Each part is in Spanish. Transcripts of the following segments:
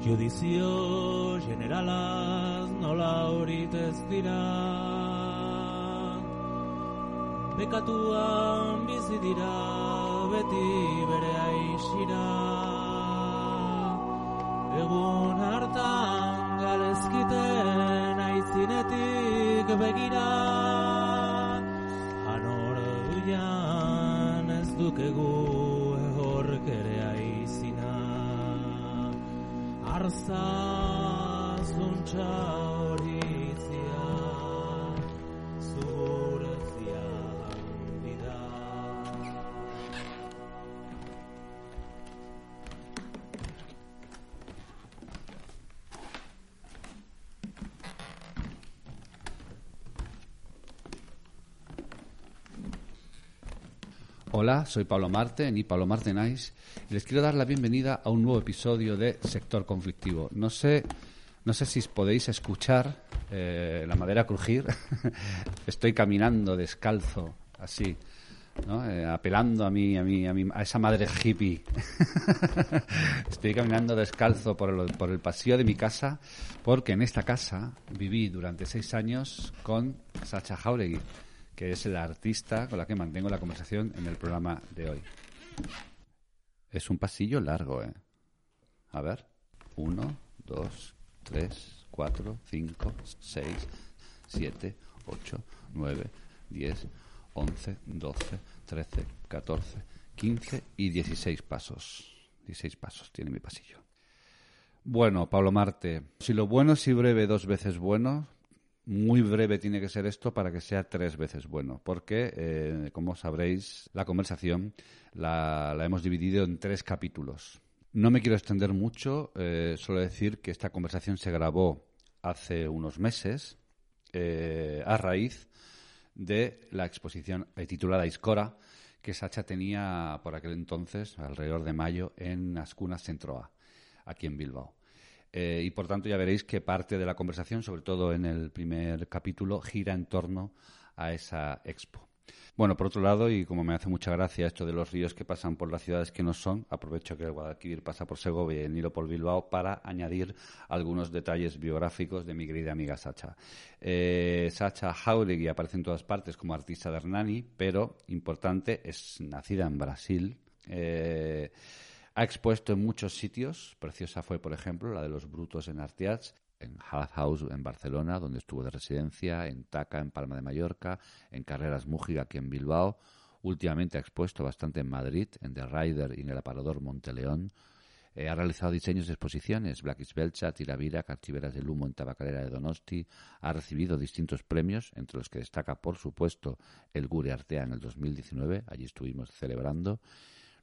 Judizio generalaz nola horit ez dira Bekatuan bizi dira beti bere aixira Egun hartan galezkiten aizinetik begira. Anor duian ez dukegu arsa sunca Hola, soy Pablo Marte, ni Pablo Marte Nice, y les quiero dar la bienvenida a un nuevo episodio de Sector Conflictivo. No sé, no sé si podéis escuchar eh, la madera crujir. Estoy caminando descalzo, así, ¿no? Eh, apelando a mí, a mí, a mí, a esa madre hippie. Estoy caminando descalzo por el, por el pasillo de mi casa, porque en esta casa viví durante seis años con Sacha Jauregui que es la artista con la que mantengo la conversación en el programa de hoy. Es un pasillo largo, ¿eh? A ver. Uno, dos, tres, cuatro, cinco, seis, siete, ocho, nueve, diez, once, doce, trece, catorce, quince y dieciséis pasos. Dieciséis pasos tiene mi pasillo. Bueno, Pablo Marte, si lo bueno y breve dos veces bueno, muy breve tiene que ser esto para que sea tres veces bueno, porque, eh, como sabréis, la conversación la, la, hemos dividido en tres capítulos. No me quiero extender mucho, eh, solo decir que esta conversación se grabó hace unos meses eh, a raíz de la exposición titulada Iscora que Sacha tenía por aquel entonces, alrededor de mayo, en Ascunas Centro A, aquí en Bilbao. Eh, y por tanto ya veréis que parte de la conversación, sobre todo en el primer capítulo, gira en torno a esa expo. Bueno, por otro lado, y como me hace mucha gracia esto de los ríos que pasan por las ciudades que no son, aprovecho que el Guadalquivir pasa por Segovia y el Nilo por Bilbao para añadir algunos detalles biográficos de mi querida amiga Sacha. Eh, Sacha Jauregui aparece en todas partes como artista de Hernani, pero, importante, es nacida en Brasil. Eh, ha expuesto en muchos sitios. Preciosa fue, por ejemplo, la de los brutos en Artiach, en Half House en Barcelona, donde estuvo de residencia, en Taca, en Palma de Mallorca, en Carreras Mújiga, aquí en Bilbao. Últimamente ha expuesto bastante en Madrid, en The Rider y en el aparador Monteleón. Eh, ha realizado diseños de exposiciones, Blackis Belcha, Tiravira, Carchiveras del Humo en Tabacalera de Donosti. Ha recibido distintos premios, entre los que destaca, por supuesto, el Gure Artea en el 2019. Allí estuvimos celebrando.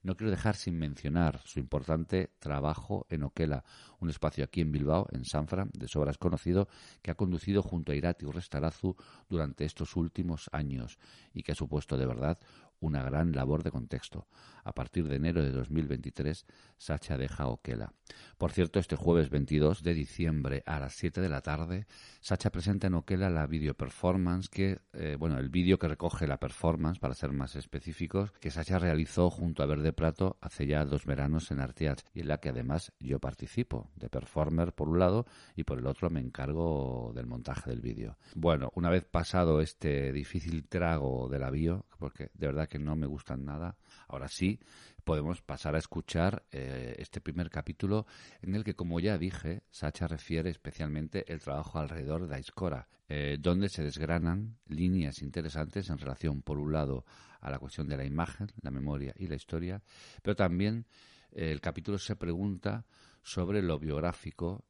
No quiero dejar sin mencionar su importante trabajo en Oquela, un espacio aquí en Bilbao, en Sanfra, de sobras conocido, que ha conducido junto a Irati Urrestarazu durante estos últimos años y que ha supuesto de verdad una gran labor de contexto. A partir de enero de 2023, Sacha deja Oquela. Por cierto, este jueves 22 de diciembre a las 7 de la tarde, Sacha presenta en Oquela la video performance que, eh, bueno, el vídeo que recoge la performance, para ser más específicos, que Sacha realizó junto a Verde Prato hace ya dos veranos en Artiach y en la que además yo participo, de performer por un lado y por el otro me encargo del montaje del vídeo. Bueno, una vez pasado este difícil trago de la bio, porque de verdad que no me gustan nada, ahora sí podemos pasar a escuchar eh, este primer capítulo en el que, como ya dije, Sacha refiere especialmente el trabajo alrededor de Aiscora, eh, donde se desgranan líneas interesantes en relación, por un lado, a la cuestión de la imagen, la memoria y la historia, pero también eh, el capítulo se pregunta sobre lo biográfico,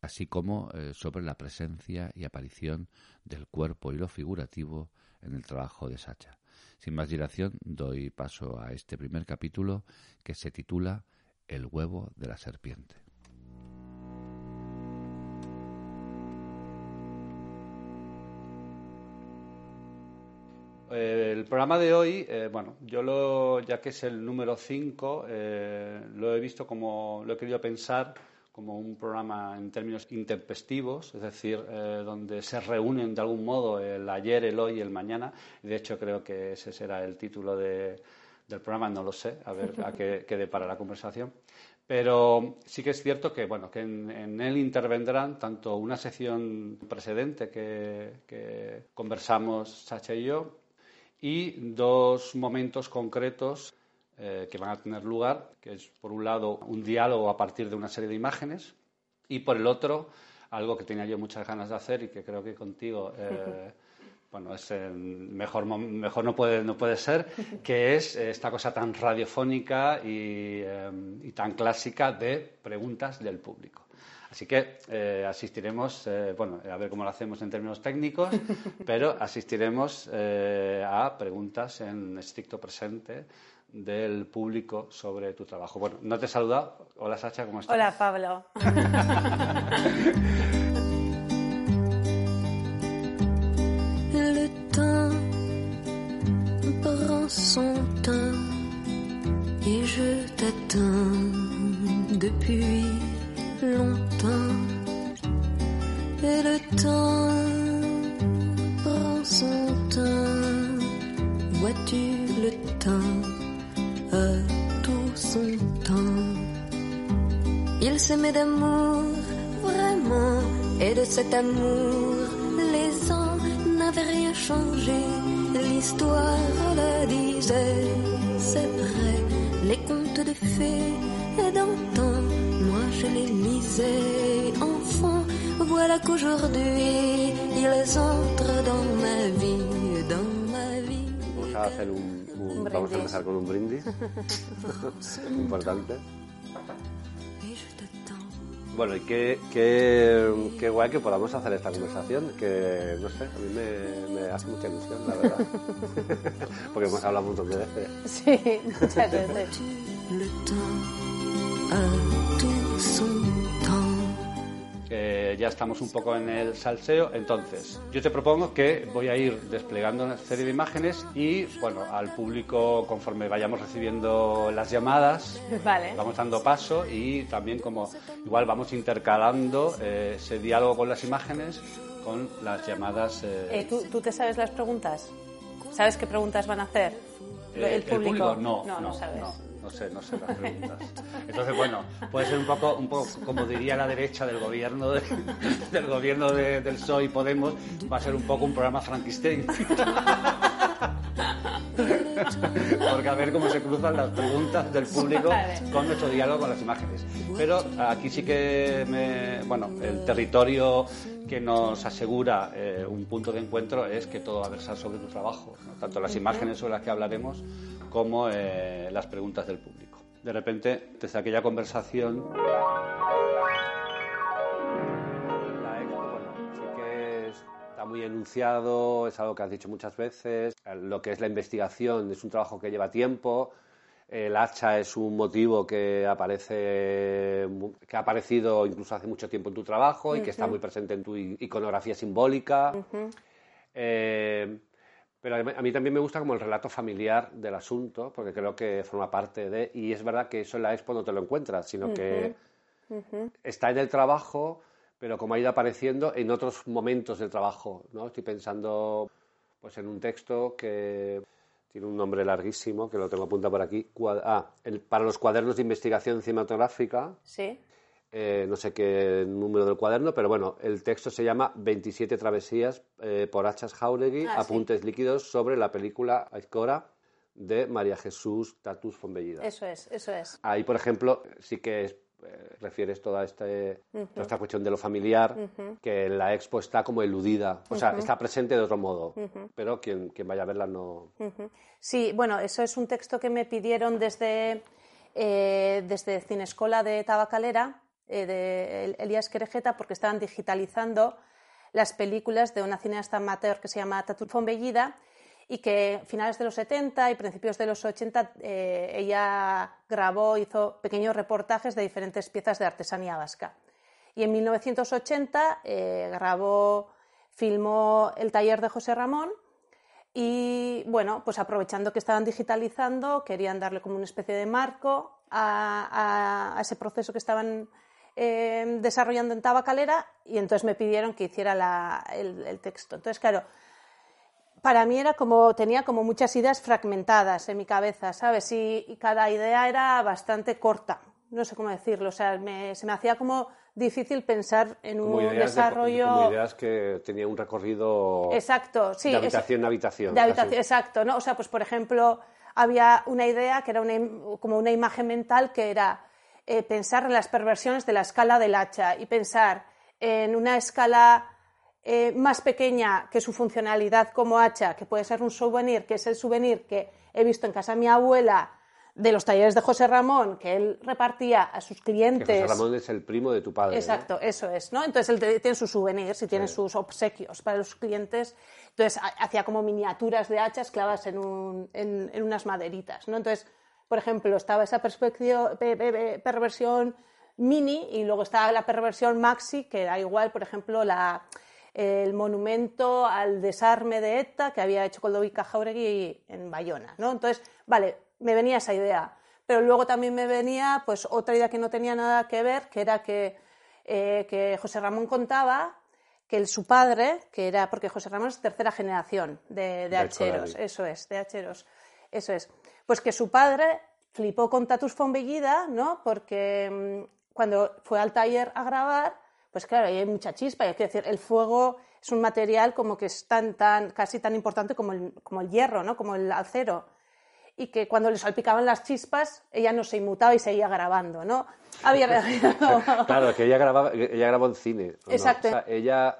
así como sobre la presencia y aparición del cuerpo y lo figurativo en el trabajo de Sacha. Sin más dilación, doy paso a este primer capítulo que se titula El huevo de la serpiente. Eh, el programa de hoy, eh, bueno, yo lo, ya que es el número 5, eh, lo he visto como, lo he querido pensar como un programa en términos intempestivos, es decir, eh, donde se reúnen de algún modo el ayer, el hoy y el mañana. De hecho, creo que ese será el título de, del programa, no lo sé, a ver a qué, qué depara la conversación. Pero sí que es cierto que, bueno, que en, él intervendrán tanto una sección precedente que, conversamos Sacha y yo y dos momentos concretos eh, que van a tener lugar, que es por un lado un diálogo a partir de una serie de imágenes y por el otro algo que tenía yo muchas ganas de hacer y que creo que contigo eh, bueno, es mejor, mejor no, puede, no puede ser, que es esta cosa tan radiofónica y, em, tan clásica de preguntas del público. Así que eh, asistiremos, eh, bueno, a ver cómo lo hacemos en términos técnicos, pero asistiremos eh, a preguntas en estricto presente del público sobre tu trabajo. Bueno, no te he saludado. Hola Sacha, ¿cómo estás? Hola Pablo. cet amour les ans n'avaient rien changé l'histoire le disait, c'est vrai, les contes de fées d'antan, moi je les lisais enfant, voilà qu'aujourd'hui ils entrent dans ma vie, dans ma vie. Vamos a hacer un, un, un vamos a empezar con un brindis importante. Bueno, y qué, qué, qué, guay que podamos hacer esta conversación, que no sé, a mí me, me hace mucha ilusión, la verdad. Porque hemos hablado un montón de veces. Sí, muchas veces. Ya estamos un poco en el salseo. Entonces, yo te propongo que voy a ir desplegando una serie de imágenes y, bueno, al público, conforme vayamos recibiendo las llamadas, vamos dando paso y también como igual vamos intercalando eh, ese diálogo con las imágenes con las llamadas. Eh. Eh, ¿tú, ¿tú, te sabes las preguntas? ¿Sabes qué preguntas van a hacer? ¿El público? No, no, no, sabes no sé, no sé las preguntas. Entonces, bueno, puede ser un poco, un poco como diría la derecha del gobierno, del gobierno del PSOE y Podemos, va a ser un poco un programa Frankenstein. Porque a ver cómo se cruzan las preguntas del público con nuestro diálogo con las imágenes. Pero aquí sí que, me, bueno, el territorio que nos asegura eh, un punto de encuentro es que todo va a versar sobre tu trabajo, tanto las imágenes sobre las que hablaremos como eh, las preguntas del público. De repente, desde aquella conversación, la bueno, sí que está muy enunciado, es algo que has dicho muchas veces. Lo que es la investigación es un trabajo que lleva tiempo. El hacha es un motivo que aparece, que ha aparecido incluso hace mucho tiempo en tu trabajo y que está muy presente en tu iconografía simbólica. Pero a mí también me gusta como el relato familiar del asunto, porque creo que forma parte de... Y es verdad que eso en la expo no te lo encuentras, sino que está en el trabajo, pero como ha ido apareciendo en otros momentos del trabajo, ¿no? Estoy pensando pues en un texto que tiene un nombre larguísimo, que lo tengo apuntado por aquí. Ah, para los cuadernos de investigación cinematográfica. Sí. Eh, no sé qué número del cuaderno, pero bueno, el texto se llama 27 travesías eh, por Hachas Jauregui, ah, apuntes líquidos sobre la película Aizcora de María Jesús Tatus Fonbellida. Eso es, eso es. Ahí, por ejemplo, sí que eh, refieres toda, este, toda esta cuestión de lo familiar, que la expo está como eludida, o sea, está presente de otro modo, pero quien, quien, vaya a verla no... Sí, bueno, eso es un texto que me pidieron desde, desde Cinescola de Tabacalera, eh, de Elías Querejeta porque estaban digitalizando las películas de una cineasta amateur que se llama Tatu Fonbellida y que finales de los 70 y principios de los 80 eh, ella grabó, hizo pequeños reportajes de diferentes piezas de artesanía vasca. Y en 1980 eh, grabó, filmó El taller de José Ramón y bueno, pues aprovechando que estaban digitalizando, querían darle como una especie de marco a ese proceso que estaban Em, desarrollando en Tabacalera y entonces me pidieron que hiciera el, texto. Entonces, claro, para mí era como, tenía como muchas ideas fragmentadas en mi cabeza, ¿sabes? Y, cada idea era bastante corta. no sé cómo decirlo, o sea, me- se me hacía como difícil pensar en Como un de- desarrollo... como ideas que tenía un recorrido Exacto, sí. de es- habitación en habitación. de casi. habitación, exacto, ¿no? O sea, pues por ejemplo, había una idea que era una como una imagen mental que era eh, pensar en las perversiones de la escala del hacha y pensar en una escala eh, más pequeña que su funcionalidad como hacha, que puede ser un souvenir, que es el souvenir que he visto en casa de mi abuela de los talleres de José Ramón, que él repartía a sus Que clientes. José Ramón es el primo de tu padre. ¿no? Exacto, eso es, ¿no? Entonces él tiene sus souvenirs y tiene sus obsequios para los clientes. Entonces ha- hacía como miniaturas de hachas clavadas en, un- en- en unas maderitas, ¿no? Entonces, por ejemplo, estaba esa perversión mini y luego estaba la perversión maxi, que era igual, por ejemplo, la, el monumento al desarme de ETA que había hecho Coldovica Jauregui en Bayona, ¿no? Entonces, vale, me venía esa idea. Pero luego también me venía pues otra idea que no tenía nada que ver, que era que, eh, que José Ramón contaba que el- su padre, que era, porque José Ramón es tercera generación de, de De hacheros, eso es, de hacheros, eso es. Pues que su padre flipó con Tatus Fonbellida, ¿no? Porque mm, cuando fue al taller a grabar, pues claro, ahí hay mucha chispa, y hay que decir, el fuego es un material como que es tan, tan, casi tan importante como el, como el hierro, ¿no? Como el acero y que cuando le salpicaban las chispas ella no se inmutaba y seguía grabando, ¿no? Había Claro, que ella, grababa, ella grabó en cine. Exacto. O sea, ella,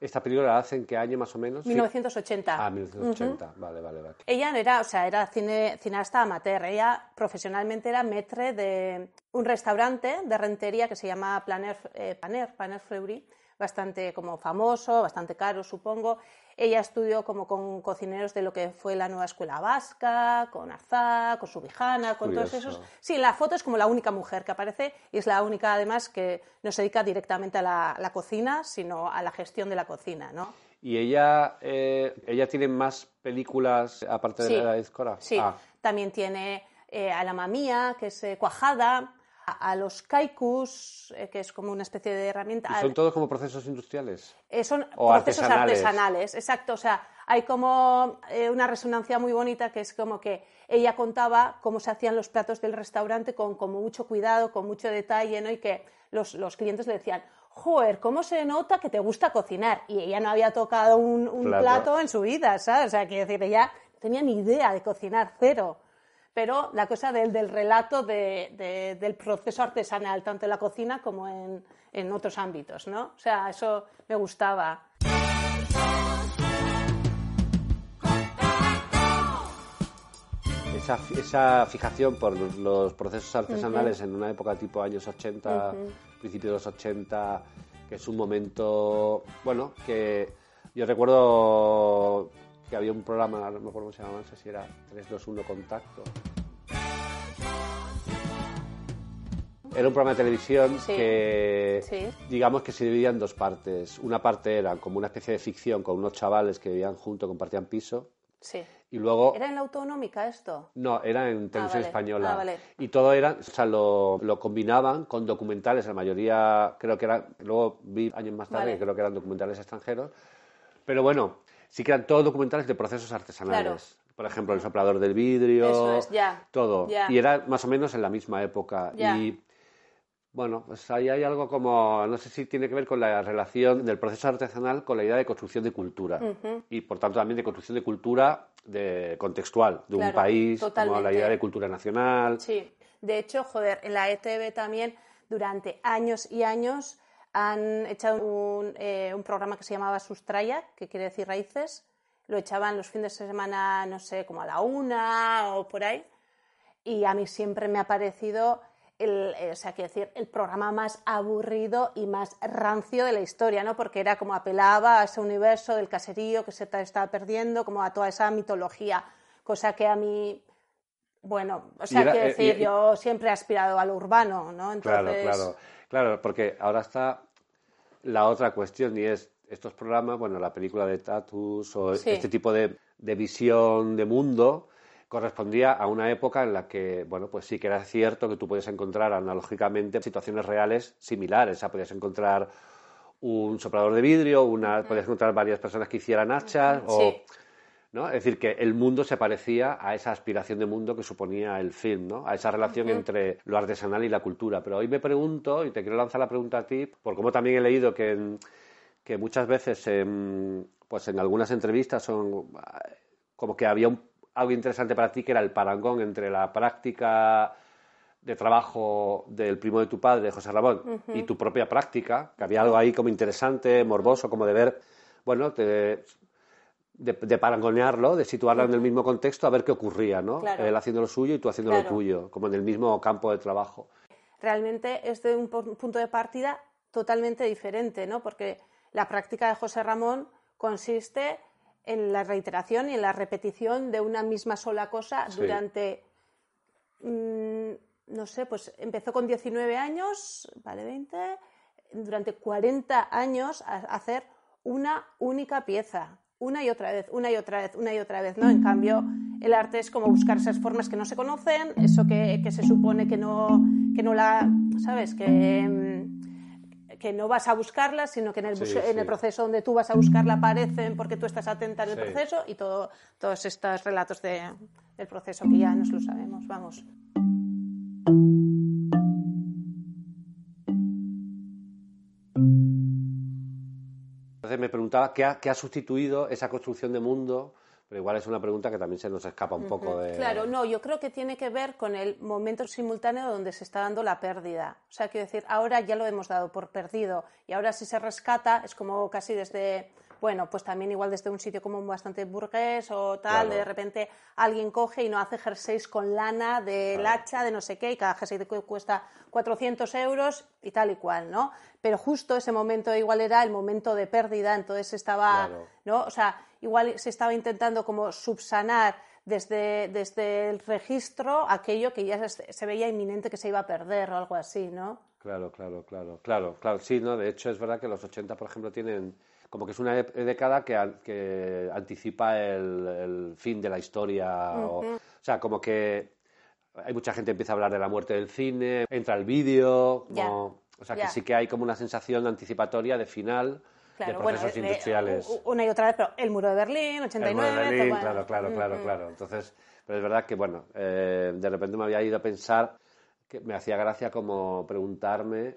esta película la hace en qué año más o menos? 1980. Ah, 1980. Vale, vale, vale. Ella no era, o sea, era cine, cineasta amateur. Ella profesionalmente era maître de un restaurante de rentería que se llama Planer, eh, Paner, Paner Fleury, bastante como famoso, bastante caro, supongo. Ella estudió como con cocineros de lo que fue la nueva escuela vasca, con Arzá, con Subijana, con todos esos. Sí, la foto es como la única mujer que aparece y es la única además que no se dedica directamente a la, la cocina, sino a la gestión de la cocina, ¿no? ¿Y ella, eh, ella tiene más películas aparte de la de Escora? Sí, Ah, también tiene eh, a la mamía, que es eh, cuajada, a, los kaikus, eh, que es como una especie de herramienta. ¿y son todos como procesos industriales? Eh, son o procesos artesanales. artesanales. exacto. O sea, hay como eh, una resonancia muy bonita que es como que ella contaba cómo se hacían los platos del restaurante con, con mucho cuidado, con mucho detalle, ¿no? Y que los, los clientes le decían, joder, ¿cómo se nota que te gusta cocinar? Y ella no había tocado un, un Plato. plato en su vida, ¿sabes? O sea, quiero decir, ella no tenía ni idea de cocinar, cero. Pero la cosa del, del relato de- de- del proceso artesanal, tanto en la cocina como en, en otros ámbitos, ¿no? O sea, eso me gustaba. Esa, esa fijación por los, procesos artesanales en una época tipo años 80, principios de los 80, que es un momento, bueno, que yo recuerdo que había un programa, no me acuerdo cómo se llamaba, no sé si era 321 Contacto. Era un programa de televisión Sí. que, Sí. digamos que se dividía en dos partes. Una parte era como una especie de ficción con unos chavales que vivían juntos, compartían piso, Sí. y luego ¿Era en la autonómica esto? no, era en televisión vale. española. Ah, vale. Y todo era, o sea, lo, lo combinaban con documentales, la mayoría creo que eran, luego vi años más tarde Vale. que creo que eran documentales extranjeros, pero bueno, sí que eran todos documentales de procesos artesanales. Por ejemplo, el soplador del vidrio, Eso es, ya, todo. ya. Y era más o menos en la misma época. Ya. Y bueno, pues ahí hay algo como, no sé si tiene que ver con la relación del proceso artesanal con la idea de construcción de cultura. Y por tanto también de construcción de cultura de, contextual, de un país, como la idea de cultura nacional. Sí. De hecho, joder, en la ETV también durante años y años han echado un, eh, un programa que se llamaba Sustraya, que quiere decir raíces. Lo echaban los fines de semana, no sé, como a la una o por ahí. Y a mí siempre me ha parecido el, eh, o sea, quiero decir, el programa más aburrido y más rancio de la historia, ¿no? Porque era como apelaba a ese universo del caserío que se ta- estaba perdiendo, como a toda esa mitología, cosa que a mí, bueno, o sea, era- quiero eh, decir, y- y- yo siempre he aspirado a lo urbano, ¿no? Entonces, Claro, claro, claro, porque ahora está la otra cuestión y es estos programas, bueno, la película de Tatus o Sí. este tipo de, de visión de mundo correspondía a una época en la que, bueno, pues sí que era cierto que tú podías encontrar analógicamente situaciones reales similares, o sea, podías encontrar un soplador de vidrio, una, podías encontrar varias personas que hicieran hachas o Sí. ¿no? Es decir, que el mundo se parecía a esa aspiración de mundo que suponía el film, ¿no? A esa relación entre lo artesanal y la cultura. Pero hoy me pregunto, y te quiero lanzar la pregunta a ti, por como también he leído que, que muchas veces pues en algunas entrevistas son como que había algo interesante para ti que era el parangón entre la práctica de trabajo del primo de tu padre, José Ramón, y tu propia práctica, que había algo ahí como interesante, morboso, como de ver, bueno, de, de, parangonearlo, de situarlo en el mismo contexto, a ver qué ocurría, ¿no? Él haciendo lo suyo y tú haciendo lo tuyo, como en el mismo campo de trabajo. Realmente es de un punto de partida totalmente diferente, ¿no? Porque la práctica de José Ramón consiste en la reiteración y en la repetición de una misma sola cosa durante mm, no sé, pues empezó con 19 años, vale 20, durante 40 años a hacer una única pieza, una y otra vez, una y otra vez, una y otra vez, ¿no? En cambio, el arte es como buscar esas formas que no se conocen, eso que, se supone que no, que no la, ¿sabes? Que, que no vas a buscarla, sino que en el, en el proceso donde tú vas a buscarla aparecen porque tú estás atenta en el proceso y todo, todos estos relatos de, del proceso que ya nos lo sabemos, vamos. Entonces me preguntaba qué ha, sustituido esa construcción de mundo, pero igual es una pregunta que también se nos escapa un poco de... Claro, no, yo creo que tiene que ver con el momento simultáneo donde se está dando la pérdida. O sea, quiero decir, ahora ya lo hemos dado por perdido y ahora si se rescata es como casi desde bueno, pues también igual desde un sitio como bastante burgués o tal, de repente alguien coge y no hace jerseys con lana del hacha, de no sé qué, y cada jersey cuesta 400 euros y tal y cual, ¿no? Pero justo ese momento igual era el momento de pérdida, entonces estaba, ¿no? O sea, igual se estaba intentando como subsanar desde, desde el registro aquello que ya se, se, veía inminente que se iba a perder o algo así, ¿no? Claro, claro, claro, claro, claro. Sí, no, de hecho es verdad que los 80, por ejemplo, tienen como que es una década que, anticipa el, fin de la historia. o, sea, como que hay mucha gente que empieza a hablar de la muerte del cine, entra el vídeo, o sea, que sí que hay como una sensación anticipatoria de final. de procesos eh, industriales. una y otra vez, pero el muro de Berlín, 89. El muro de Berlín, claro, claro, claro, claro. Entonces, pero es verdad que, bueno, eh, de repente me había ido a pensar que me hacía gracia como preguntarme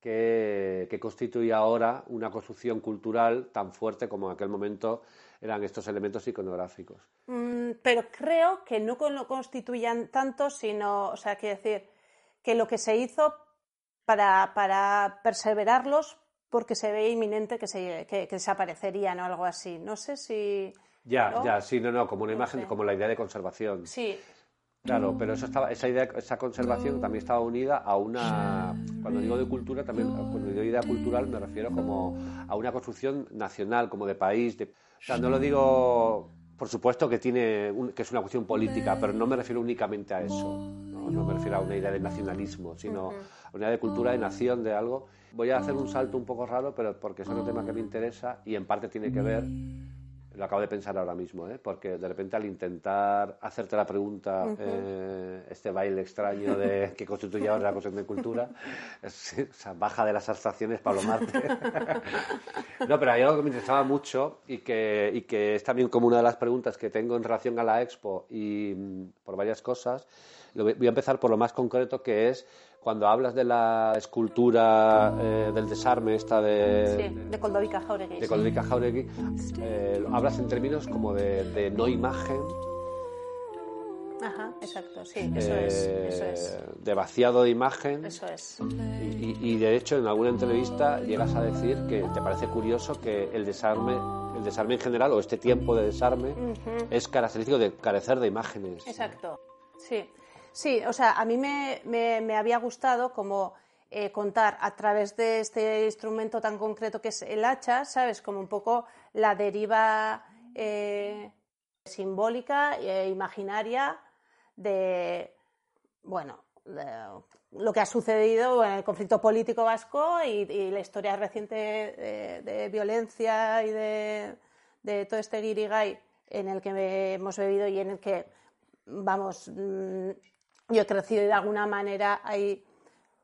que, constituye ahora una construcción cultural tan fuerte como en aquel momento eran estos elementos iconográficos. Mm, pero creo que no lo constituyan tanto, sino, o sea, quiero decir, que lo que se hizo para, para perseverarlos porque se ve inminente que, se, que, desaparecerían o algo así. No sé si... Ya, ya, sí, no, no, como una imagen, como la idea de conservación. Sí, Claro, pero eso estaba, esa idea, esa conservación también estaba unida a una, cuando digo de cultura, también cuando digo idea cultural me refiero como a una construcción nacional, como de país. De, o sea, no lo digo, por supuesto que tiene, que es una cuestión política, pero no me refiero únicamente a eso. No, me refiero a una idea de nacionalismo, sino a una idea de cultura, de nación, de algo. Voy a hacer un salto un poco raro, pero porque es un tema que me interesa y en parte tiene que ver lo acabo de pensar ahora mismo, ¿eh? porque de repente al intentar hacerte la pregunta, eh, este baile extraño de que constituye ahora la cuestión de cultura, baja de las abstracciones Pablo Marte. no, pero hay algo que me interesaba mucho y que, y que es también como una de las preguntas que tengo en relación a la expo y mm, por varias cosas. Voy a empezar por lo más concreto que es cuando hablas de la escultura eh, del desarme, esta de... Sí, de Jauregui. De Coldovica Jauregui, eh, hablas en términos como de, no imagen. Ajá, exacto, sí, eso es, eso es. Eh, de vaciado de imagen. Eso es. Y, de hecho, en alguna entrevista llegas a decir que te parece curioso que el desarme, el desarme en general, o este tiempo de desarme, es característico de carecer de imágenes. Exacto, sí. Sí, o sea, a mí me, había gustado como eh, contar a través de este instrumento tan concreto que es el hacha, ¿sabes? Como un poco la deriva eh, simbólica e imaginaria de, bueno, lo que ha sucedido en el conflicto político vasco y, la historia reciente de, violencia y de, todo este guirigay en el que hemos bebido y en el que, vamos, mm, yo he crecido de alguna manera hay,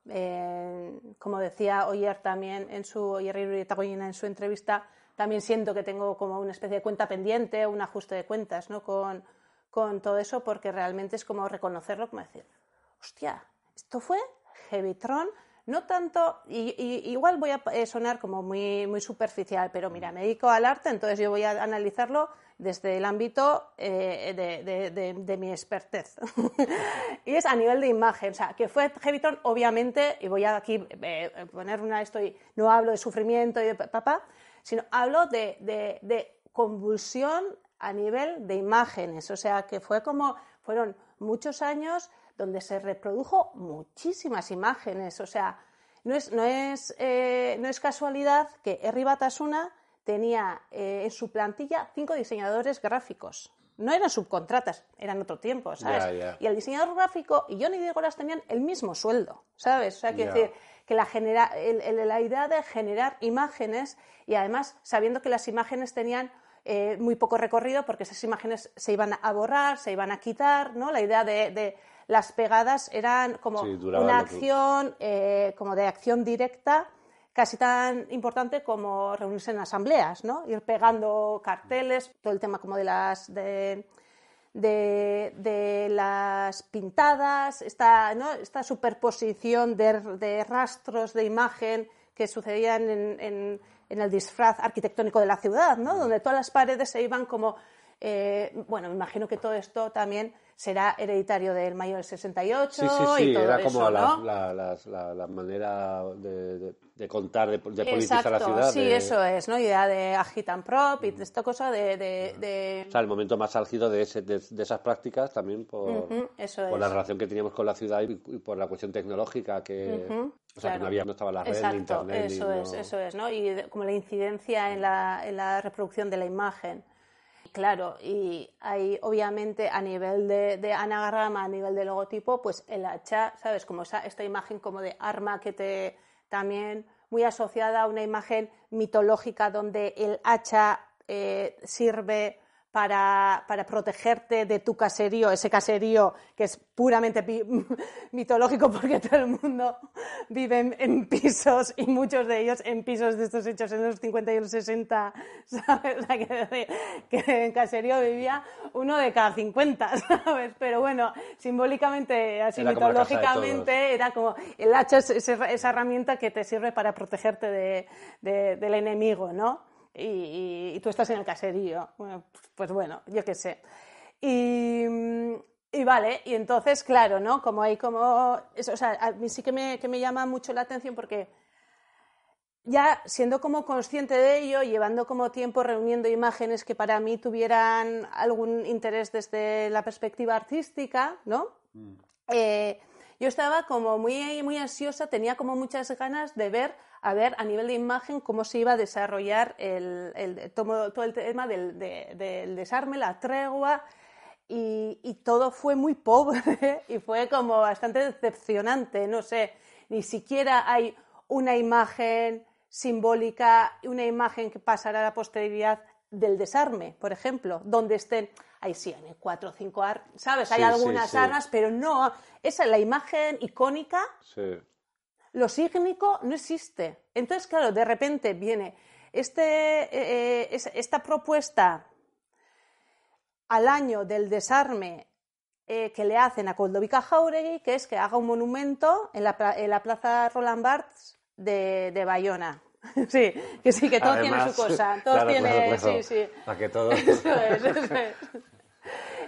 eh, como decía Oyer también en su, Oyer en su entrevista, también siento que tengo como una especie de cuenta pendiente, un ajuste de cuentas, ¿no? Con, con todo eso, porque realmente es como reconocerlo, como decir, hostia, esto fue Heavytron, no tanto, y, y- igual voy a sonar como muy, muy superficial, pero mira, me dedico al arte, entonces yo voy a analizarlo desde el ámbito eh, de, de- de- de mi expertez. y es a nivel de imagen, o sea, que fue Heavytron, obviamente, y voy a aquí eh, poner una esto, y no hablo de sufrimiento y de papá, sino hablo de, convulsión a nivel de imágenes, o sea, que fue como, fueron muchos años donde se reprodujo muchísimas imágenes, o sea, no es, no es, eh, no es casualidad que Erri Batasuna tenía eh, en su plantilla cinco diseñadores gráficos. No eran subcontratas, eran otro tiempo, ¿sabes? Y el diseñador gráfico y Johnny Diegoras tenían el mismo sueldo, ¿sabes? O sea, quiero decir, que la, genera, el- el- la idea de generar imágenes y además sabiendo que las imágenes tenían eh, muy poco recorrido porque esas imágenes se iban a borrar, se iban a quitar, ¿no? La idea de, de las pegadas eran como Sí, una que- acción, eh, como de acción directa, casi tan importante como reunirse en asambleas, ¿no? Ir pegando carteles, todo el tema como de las de, de, de las pintadas, esta, ¿no? esta superposición de, de rastros de imagen que sucedían en, en- en el disfraz arquitectónico de la ciudad, ¿no? donde todas las paredes se iban como... eh, bueno, me imagino que todo esto también será hereditario del mayo del 68 Sí, sí, sí, y todo era como eso, ¿no? la, la- la manera de, de- de contar, de, de politizar Exacto, la ciudad. sí, de- eso es, ¿no? Idea de agitan prop y de esta cosa de... O sea, el momento más álgido de, ese- esas prácticas también por, eso por es. la relación que teníamos con la ciudad y, y por la cuestión tecnológica que... O sea, que no había, no estaba la red, ni Exacto, internet, ni eso es, no- eso es, ¿no? Y de- como la incidencia en la, en la reproducción de la imagen. Claro, y hay obviamente a nivel de, de anagrama, a nivel de logotipo, pues el hacha, ¿sabes? Como esa, esta imagen como de arma que te también muy asociada a una imagen mitológica donde el hacha eh, sirve para, para protegerte de tu caserío, ese caserío que es puramente mitológico porque todo el mundo vive en, en pisos y muchos de ellos en pisos de estos hechos en los 50 y los 60, ¿sabes? O sea, que, que en caserío vivía uno de cada 50, ¿sabes? Pero bueno, simbólicamente, así Era mitológicamente, era como el hacha es esa, esa herramienta que te sirve para protegerte de- de- del enemigo, ¿no? Y, y- tú estás en el caserío. Bueno, pues bueno, yo qué sé. Y, y vale, y entonces, claro, ¿no? Como hay como... eso, o sea, a mí sí que me, que me llama mucho la atención porque ya siendo como consciente de ello, llevando como tiempo reuniendo imágenes que para mí tuvieran algún interés desde la perspectiva artística, ¿no? Eh, yo estaba como muy, muy ansiosa, tenía como muchas ganas de ver, a ver, a nivel de imagen, cómo se iba a desarrollar el, el- todo, todo el tema del, de- del desarme, la tregua, y, y todo fue muy pobre y fue como bastante decepcionante, no sé, ni siquiera hay una imagen simbólica, una imagen que pasará a la posteridad del desarme, por ejemplo, donde estén, ahí sí, hay cuatro o cinco armas, ¿sabes? Hay Sí, algunas sí. armas, pero no, esa la imagen icónica Sí. Lo sígnico no existe. Entonces, claro, de repente viene este, eh, es- esta propuesta al año del desarme eh, que le hacen a Koldovica Jauregui, que es que haga un monumento en la, en la plaza Roland Barthes de, de Bayona. Sí, que sí, que todo tiene su cosa. Todo claro, tiene, claro, claro. sí, sí. Para que todo... Eso es, eso es.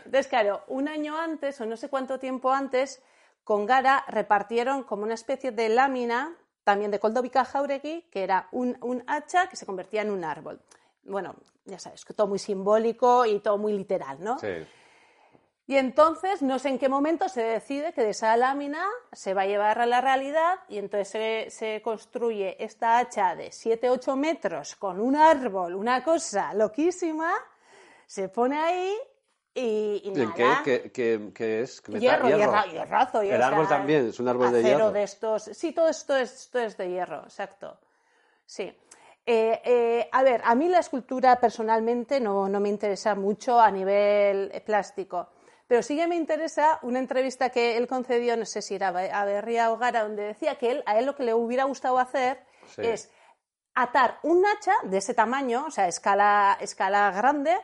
Entonces, claro, un año antes, o no sé cuánto tiempo antes, con Gara repartieron como una especie de lámina, también de Koldovica Jauregui, que era un, un hacha que se convertía en un árbol. Bueno, ya sabes, que todo muy simbólico y todo muy literal, ¿no? Sí. Y entonces, no sé en qué momento se decide que de esa lámina se va a llevar a la realidad y entonces se, se construye esta hacha de 7-8 metros con un árbol, una cosa loquísima, se pone ahí y, y ¿En qué, qué, qué- qué es? ¿Qué meta- Hierro, hierro, hierrazo. El o sea, árbol también, es un árbol de hierro. de estos. Sí, todo esto es, esto es de hierro, exacto. Sí. Eh, eh, a ver, a mí la escultura personalmente no, no me interesa mucho a nivel plástico, pero sí que me interesa una entrevista que él concedió, no sé si era a Berría Hogara, donde decía que él, a él lo que le hubiera gustado hacer Sí. es atar un hacha de ese tamaño, o sea, escala, escala grande,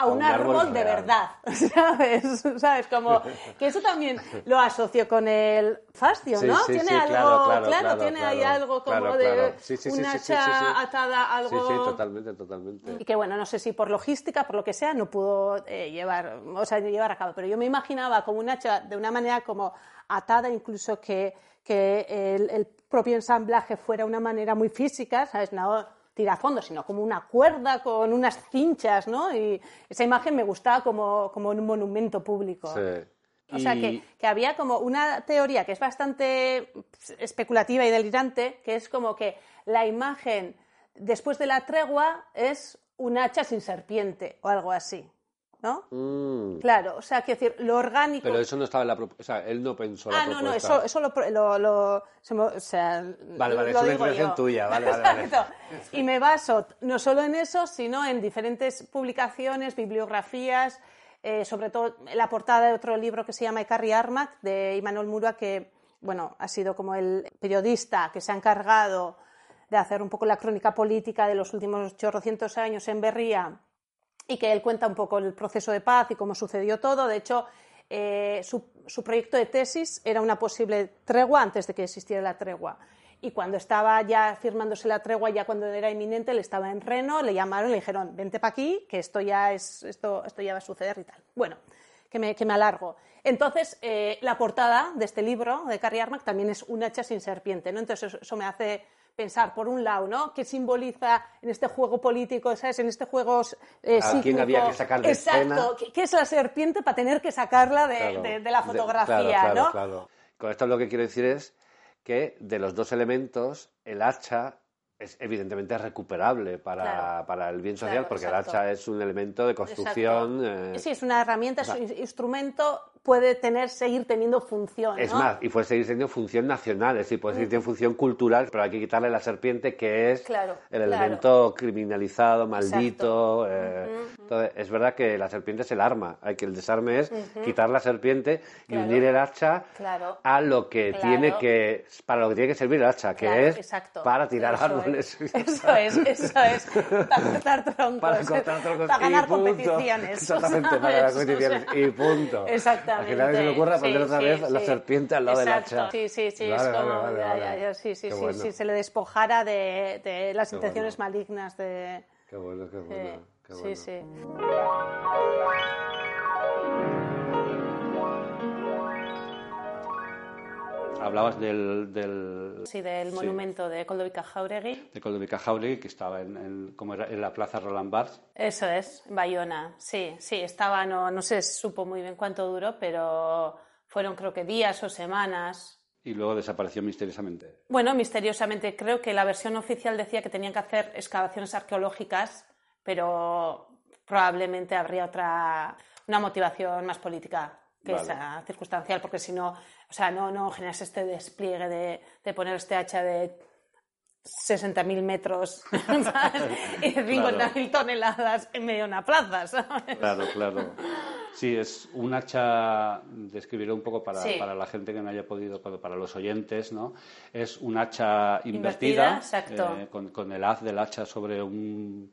a, un, árbol, de verdad, ¿sabes? ¿Sabes? Como que eso también lo asocio con el fascio, ¿no? Sí, sí, tiene sí, algo, claro, claro, claro, tiene claro, ahí algo como de claro. Sí, sí, sí, un sí, sí, hacha atada a algo. Sí, sí, totalmente, totalmente. Y que bueno, no sé si por logística, por lo que sea, no pudo eh, llevar, o sea, llevar a cabo. Pero yo me imaginaba como un hacha de una manera como atada, incluso que, que el, el propio ensamblaje fuera una manera muy física, ¿sabes? No tirafondo, sino como una cuerda con unas cinchas, ¿no? Y esa imagen me gustaba como, como un monumento público. Sí. O sea, que, que había como una teoría que es bastante especulativa y delirante, que es como que la imagen después de la tregua es un hacha sin serpiente o algo así, ¿no? Mm. Claro, o sea, quiero decir, lo orgánico... Pero eso no estaba en la propuesta. O sea, él no pensó la Ah, no, no, eso, eso lo, lo, lo- se me- o sea, Vale, vale, lo es una yo. tuya, vale, vale. Y me baso no solo en eso, sino en diferentes publicaciones, bibliografías, eh, sobre todo la portada de otro libro que se llama Carrie Armac, de Imanol Murua, que bueno, ha sido como el periodista que se ha encargado de hacer un poco la crónica política de los últimos 800 años en Berría y que él cuenta un poco el proceso de paz y cómo sucedió todo. De hecho, eh, su, proyecto de tesis era una posible tregua antes de que existiera la tregua. Y cuando estaba ya firmándose la tregua, ya cuando era inminente, él estaba en Reno, le llamaron, le dijeron, vente para aquí, que esto ya, es, esto, esto ya va a suceder y tal. Bueno, que me, que me alargo. Entonces, eh, la portada de este libro, de Carrie Armac, también es un hacha sin serpiente, ¿no? Entonces, eso me hace pensar, por un lado, ¿no? ¿Qué simboliza en este juego político, ¿sabes? En este juego eh, ¿A quién había que sacar de Exacto. escena? ¿Qué, qué es la serpiente para tener que sacarla de, Claro. de- de la fotografía, claro, claro, ¿no? claro. Con esto lo que quiero decir es que de los dos elementos, el hacha es evidentemente recuperable para, Claro. para el bien social, Claro, porque exacto. el hacha es un elemento de construcción. Exacto. eh, Sí, es una herramienta, es un instrumento, puede tener, seguir teniendo función, Es más, y puede seguir teniendo función nacional, es decir, puede seguir teniendo función cultural, pero hay que quitarle la serpiente, que es Claro, el claro. elemento criminalizado, maldito. eh, Entonces, es verdad que la serpiente es el arma, hay que el desarme es quitar la serpiente y Claro. unir el hacha a lo que tiene que, para lo que tiene que servir el hacha, que es exacto. para tirar Eso árboles. es. Eso es, eso es. Para cortar troncos. Para cortar troncos Para ganar y punto. competiciones. Exactamente, para ganar competiciones O sea, y punto. Exactamente. A que nadie se le ocurra poner Sí, otra sí, vez la sí. serpiente al lado del Exacto. hacha. Sí, sí, sí. Vale, es como, vale, vale, ya, vale. ya, ya, sí, sí, Qué sí, bueno. sí, se le despojara de, de las Qué intenciones bueno. malignas de... Qué bueno, qué bueno. sí, sí. Hablabas del, del Sí, del Sí. monumento de Koldovica Jauregui. de Coldovica Jauregui, que estaba en, en- como era, en la plaza Roland Barthes. Eso es, Bayona. Sí, sí, estaba, no, no se supo muy bien cuánto duró, pero fueron creo que días o semanas. y luego desapareció misteriosamente. Bueno, misteriosamente creo que la versión oficial decía que tenían que hacer excavaciones arqueológicas, pero probablemente habría otra, una motivación más política que Vale. esa circunstancial, porque si no, o sea, no, no generas este despliegue de, de poner este hacha de 60.000 metros ¿sabes? y de 50.000 toneladas en medio de una plaza, ¿sabes? Claro, claro. Sí, es un hacha, describiré un poco para, Sí. para la gente que no haya podido, para, para los oyentes, ¿no? Es un hacha Invertida, invertida, exacto. eh, con, con el haz del hacha sobre un...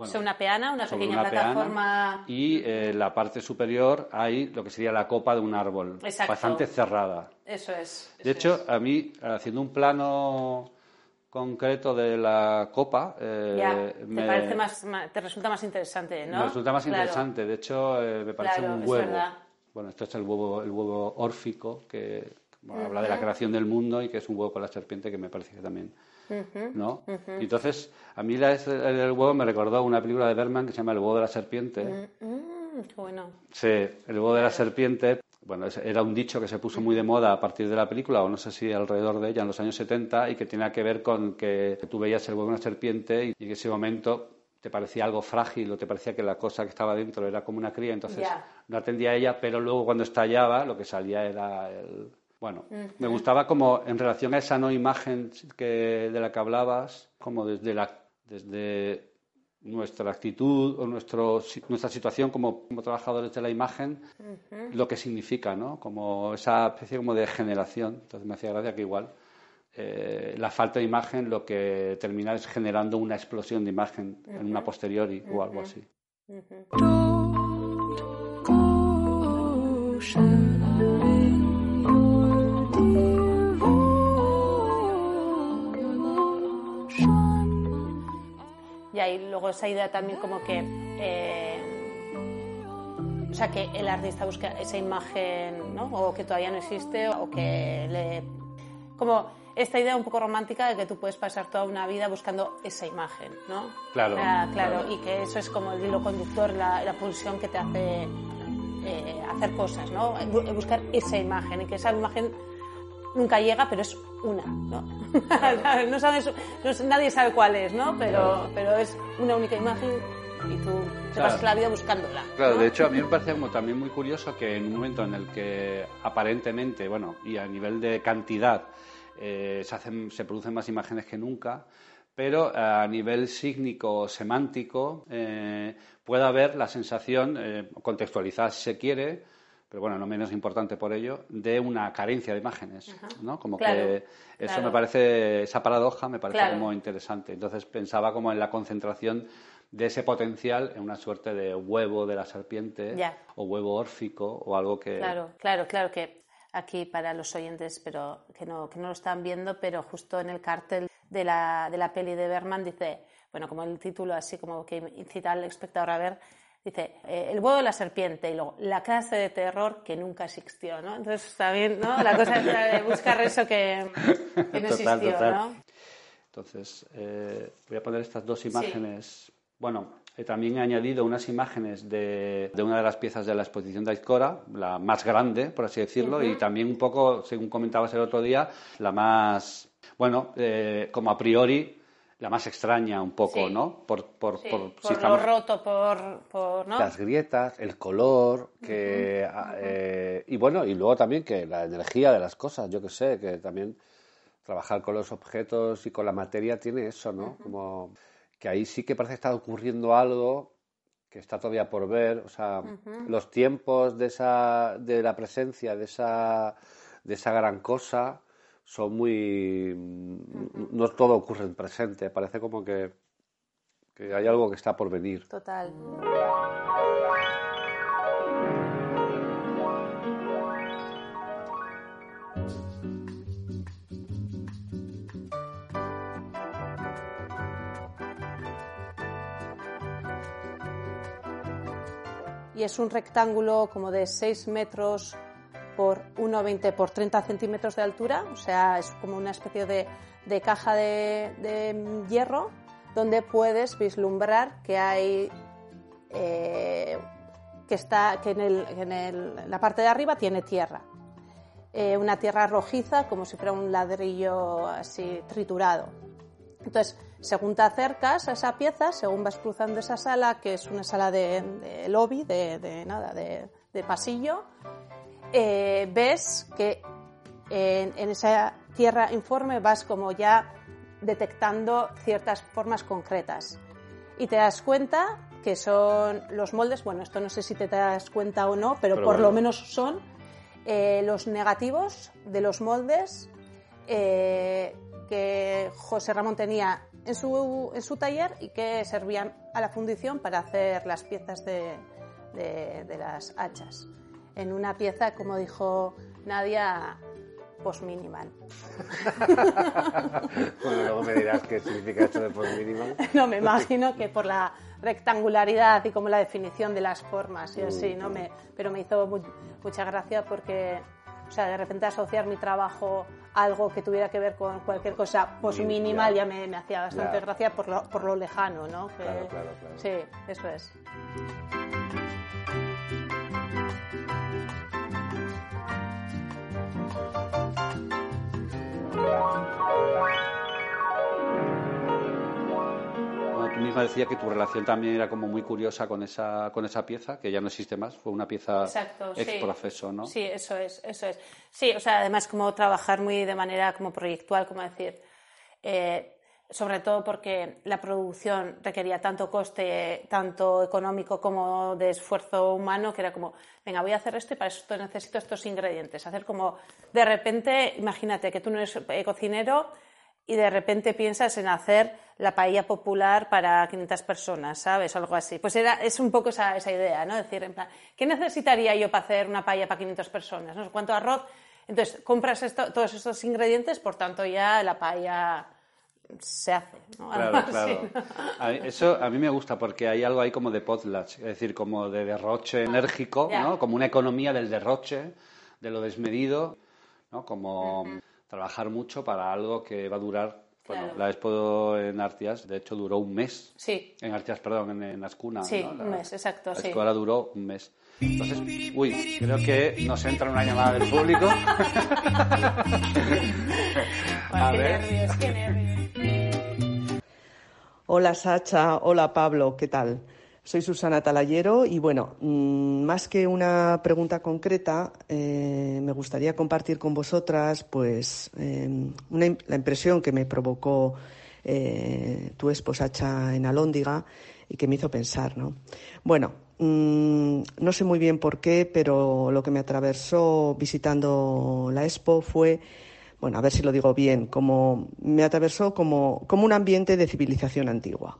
bueno, Sobre una peana, una sobre pequeña una peana, plataforma. y eh, en la parte superior hay lo que sería la copa de un árbol, Exacto. bastante cerrada. Eso es. De eso hecho, es. a mí, haciendo un plano concreto de la copa, eh, ya, te, me, parece más, ma- te resulta más interesante, ¿no? me resulta más Claro. interesante. De hecho, eh, me parece Claro, un es huevo. verdad. Bueno, esto es el huevo, el huevo órfico, que bueno, habla de la creación del mundo y que es un huevo con la serpiente, que me parece que también. ¿No? Entonces, a mí la- el, el huevo me recordó una película de Berman que se llama El huevo de la serpiente. Mm, qué bueno. Sí, el huevo de la serpiente, bueno, era un dicho que se puso muy de moda a partir de la película, o no sé si alrededor de ella, en los años 70, y que tenía que ver con que tú veías el huevo de una serpiente y, y en ese momento te parecía algo frágil o te parecía que la cosa que estaba dentro era como una cría, entonces no atendía a ella, pero luego cuando estallaba lo que salía era el... Bueno, me gustaba como en relación a esa no imagen que, de la que hablabas, como desde la... Desde nuestra actitud o nuestro, si- nuestra situación como, como trabajadores de la imagen, lo que significa, ¿no? Como esa especie como de generación. Entonces me hacía gracia que igual eh, la falta de imagen lo que termina es generando una explosión de imagen en una posteriori o algo así. Y ahí luego esa idea también como que... eh, o sea, que el artista busca esa imagen, ¿no? O que todavía no existe, o que le... Como esta idea un poco romántica de que tú puedes pasar toda una vida buscando esa imagen, ¿no? Claro, sea, claro, claro. y que eso es como el hilo conductor, la, la pulsión que te hace eh, hacer cosas, ¿no? Bu- Buscar esa imagen y que esa imagen nunca llega, pero es una, ¿no? no sabes, no nadie sabe cuál es, ¿no? Pero, pero es una única imagen y tú te Claro. pasas la vida buscándola. Claro, ¿no? de hecho a mí me parece como también muy curioso que en un momento en el que aparentemente, bueno, y a nivel de cantidad eh, se, hacen, se producen más imágenes que nunca, pero a nivel sígnico, semántico, eh, puede haber la sensación, eh, contextualizada si se quiere, pero bueno, no menos importante por ello, de una carencia de imágenes, ¿no? Como Claro, que eso claro. me parece, esa paradoja me parece Claro. como interesante. Entonces pensaba como en la concentración de ese potencial en una suerte de huevo de la serpiente Ya. o huevo órfico o algo que... Claro, claro, claro que aquí para los oyentes, pero que no, que no lo están viendo, pero justo en el cartel de la, de la peli de Berman dice, bueno, como el título así como que incita al espectador a ver, dice, eh, el huevo de la serpiente y luego la clase de terror que nunca existió, ¿no? Entonces también, ¿no? La cosa es de buscar eso que, que no Total, existió, total. ¿no? Entonces, eh, voy a poner estas dos imágenes. Bueno, eh, también he añadido unas imágenes de, de una de las piezas de la exposición de Aizcora, la más grande, por así decirlo, y también un poco, según comentabas el otro día, la más, bueno, eh, como a priori, la más extraña un poco, Sí. ¿no? Por, por, Sí, por- por si lo estamos- roto, por, por ¿no? Las grietas, el color, que, ah, eh, y bueno, y luego también que la energía de las cosas, yo que sé, que también trabajar con los objetos y con la materia tiene eso, ¿no? Como que ahí sí que parece que está ocurriendo algo que está todavía por ver, o sea, los tiempos de esa, de la presencia de esa, de esa gran cosa son muy, no todo ocurre en presente, parece como que, que hay algo que está por venir. Total. Y es un rectángulo como de 6 metros por 1,20 por 30 centímetros de altura, o sea, es como una especie de, de caja de, de hierro donde puedes vislumbrar que hay eh, que está que en, el- en el- la parte de arriba tiene tierra. Eh, una tierra rojiza como si fuera un ladrillo así triturado. Entonces según te acercas a esa pieza según vas cruzando esa sala que es una sala de, lobby de, nada de pasillo eh, ves que en, en esa tierra informe vas como ya detectando ciertas formas concretas y te das cuenta que son los moldes, bueno, esto no sé si te das cuenta o no, pero, Pero por lo bueno. menos son eh, los negativos de los moldes eh, que José Ramón tenía en su, en su taller y que servían a la fundición para hacer las piezas de, de- de las hachas. En una pieza, como dijo Nadia, post-minimal. Bueno, luego me dirás qué significa esto de post minimal. No, me imagino que por la rectangularidad y como la definición de las formas y así, ¿no? Me, pero me hizo mu- mucha gracia porque, o sea, de repente asociar mi trabajo a algo que tuviera que ver con cualquier cosa post-minimal ya. ya me, me hacía bastante Ya. gracia por lo, por lo lejano, ¿no? Que- Claro, claro, claro. Sí, eso es. Misma decías que tu relación también era como muy curiosa con esa, con esa pieza, que ya no existe más, fue una pieza Exacto, ex sí. profeso, ¿no? Sí, eso es, eso es. Sí, o sea, además como trabajar muy de manera como proyectual, como decir, eh, sobre todo porque la producción requería tanto coste, tanto económico como de esfuerzo humano, que era como, venga, voy a hacer esto y para esto necesito estos ingredientes. Hacer como, de repente, imagínate que tú no eres eh, cocinero y de repente piensas en hacer la paella popular para 500 personas, ¿sabes? Algo así. Pues era, es un poco esa, esa idea, ¿no? Decir, en plan, ¿qué necesitaría yo para hacer una paella para 500 personas? No sé cuánto arroz. Entonces, compras esto, todos estos ingredientes, por tanto, ya la paella se hace. ¿no? Claro, claro. ¿no? A mí- Eso a mí me gusta porque hay algo ahí como de potlatch, es decir, como de derroche enérgico, Ya. ¿no? Como una economía del derroche, de lo desmedido, ¿no? Como trabajar mucho para algo que va a durar. Bueno, Claro. la expo en Artias, de hecho, duró un mes. Sí, En Artias, perdón, en, en Ascuna. Sí, ¿no? un mes, exacto, La sí. ahora duró un mes. Entonces, uy, creo que nos entra una llamada del público. A qué ver. nervios, qué nervios. Hola Sacha, hola Pablo, ¿qué tal? Soy Susana Talayero y bueno, mm, más que una pregunta concreta, eh, me gustaría compartir con vosotras pues eh, una la impresión que me provocó eh, tu esposacha en Alóndiga y que me hizo pensar, ¿no? Bueno, mm, no sé muy bien por qué, pero lo que me atravesó visitando la expo fue bueno, a ver si lo digo bien, como me atravesó como, como un ambiente de civilización antigua.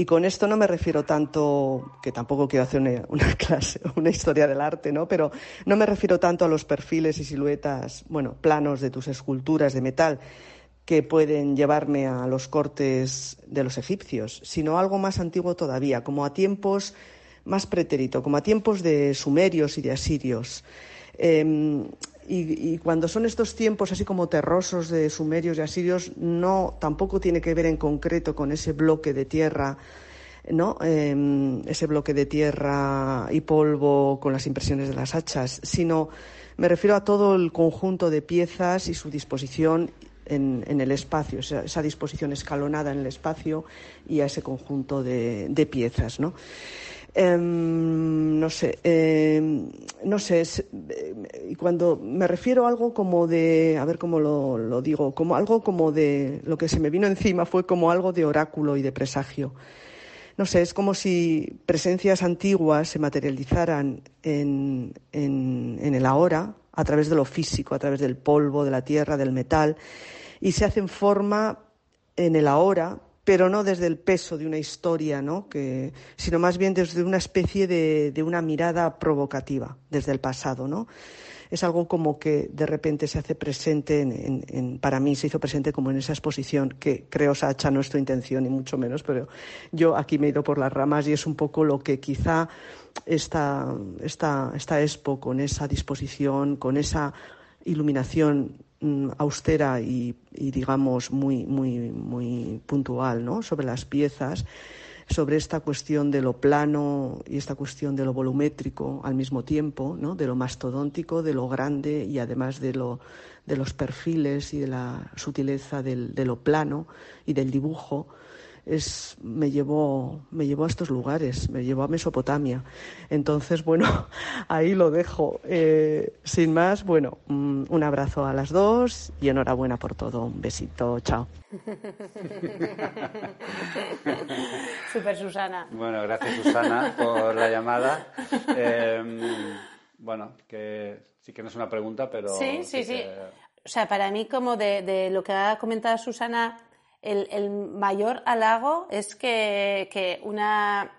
Y con esto no me refiero tanto, que tampoco quiero hacer una, una clase, una historia del arte, ¿no? Pero no me refiero tanto a los perfiles y siluetas, bueno, planos de tus esculturas de metal que pueden llevarme a los cortes de los egipcios, sino algo más antiguo todavía, como a tiempos más pretérito, como a tiempos de sumerios y de asirios. Eh, y, cuando son estos tiempos así como terrosos de sumerios y asirios, no tampoco tiene que ver en concreto con ese bloque de tierra, ¿no? Eh, ese bloque de tierra y polvo con las impresiones de las hachas, sino me refiero a todo el conjunto de piezas y su disposición en, en el espacio, esa, esa disposición escalonada en el espacio y a ese conjunto de, de piezas, ¿no? Em, no sé, em, no sé, eh, cuando me refiero a algo como de, a ver cómo lo, digo, como algo como de, lo que se me vino encima fue como algo de oráculo y de presagio. No sé, es como si presencias antiguas se materializaran en, en el ahora, a través de lo físico, a través del polvo, de la tierra, del metal, y se hacen forma en el ahora, pero no desde el peso de una historia, ¿no? sino más bien desde una especie de, una mirada provocativa, desde el pasado. ¿no? Es algo como que de repente se hace presente, en, para mí se hizo presente como en esa exposición, que creo, Sacha, no es tu intención, ni mucho menos, pero yo aquí me he ido por las ramas y es un poco lo que quizá esta, esta, esta expo, con esa disposición, con esa iluminación austera y, y, digamos muy muy muy puntual ¿no? sobre las piezas sobre esta cuestión de lo plano y esta cuestión de lo volumétrico al mismo tiempo, ¿no? de lo mastodóntico, de lo grande y además de, lo, de los perfiles y de la sutileza del, de lo plano y del dibujo, es, me, llevó, me llevó a estos lugares, me llevó a Mesopotamia. Entonces, bueno, ahí lo dejo. Eh, sin más, bueno, mm, un abrazo a las dos y enhorabuena por todo. Un besito, chao. Super Susana. Bueno, gracias Susana por la llamada. Eh, bueno, que sí que no es una pregunta, pero... Sí, sí, sí. que- O sea, para mí, como de, de lo que ha comentado Susana, el, el mayor halago es que, que una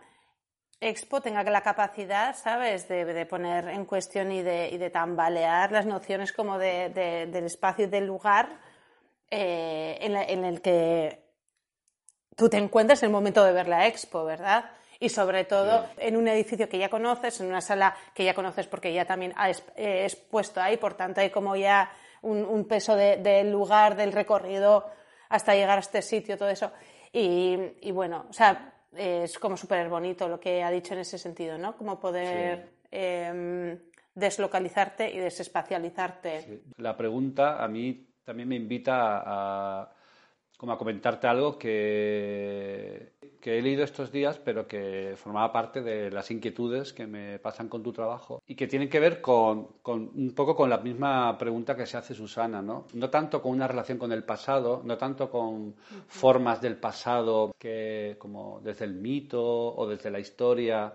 expo tenga la capacidad, ¿sabes?, de, de poner en cuestión y de, y de tambalear las nociones como de- de- del espacio y del lugar eh, en, la- en el que tú te encuentras en el momento de ver la expo, ¿verdad? Y sobre todo en un edificio que ya conoces, en una sala que ya conoces porque ya también has eh, expuesto ahí, por tanto hay como ya un, un peso de- del lugar, del recorrido hasta llegar a este sitio, todo eso. Y, y bueno, o sea, es como súper bonito lo que ha dicho en ese sentido, ¿no? Como poder em, deslocalizarte y desespacializarte. La pregunta a mí también me invita a, como a comentarte algo que que he leído estos días, pero que formaba parte de las inquietudes que me pasan con tu trabajo y que tienen que ver con, con, un poco con la misma pregunta que se hace Susana, ¿no? No tanto con una relación con el pasado, no tanto con formas del pasado que como desde el mito o desde la historia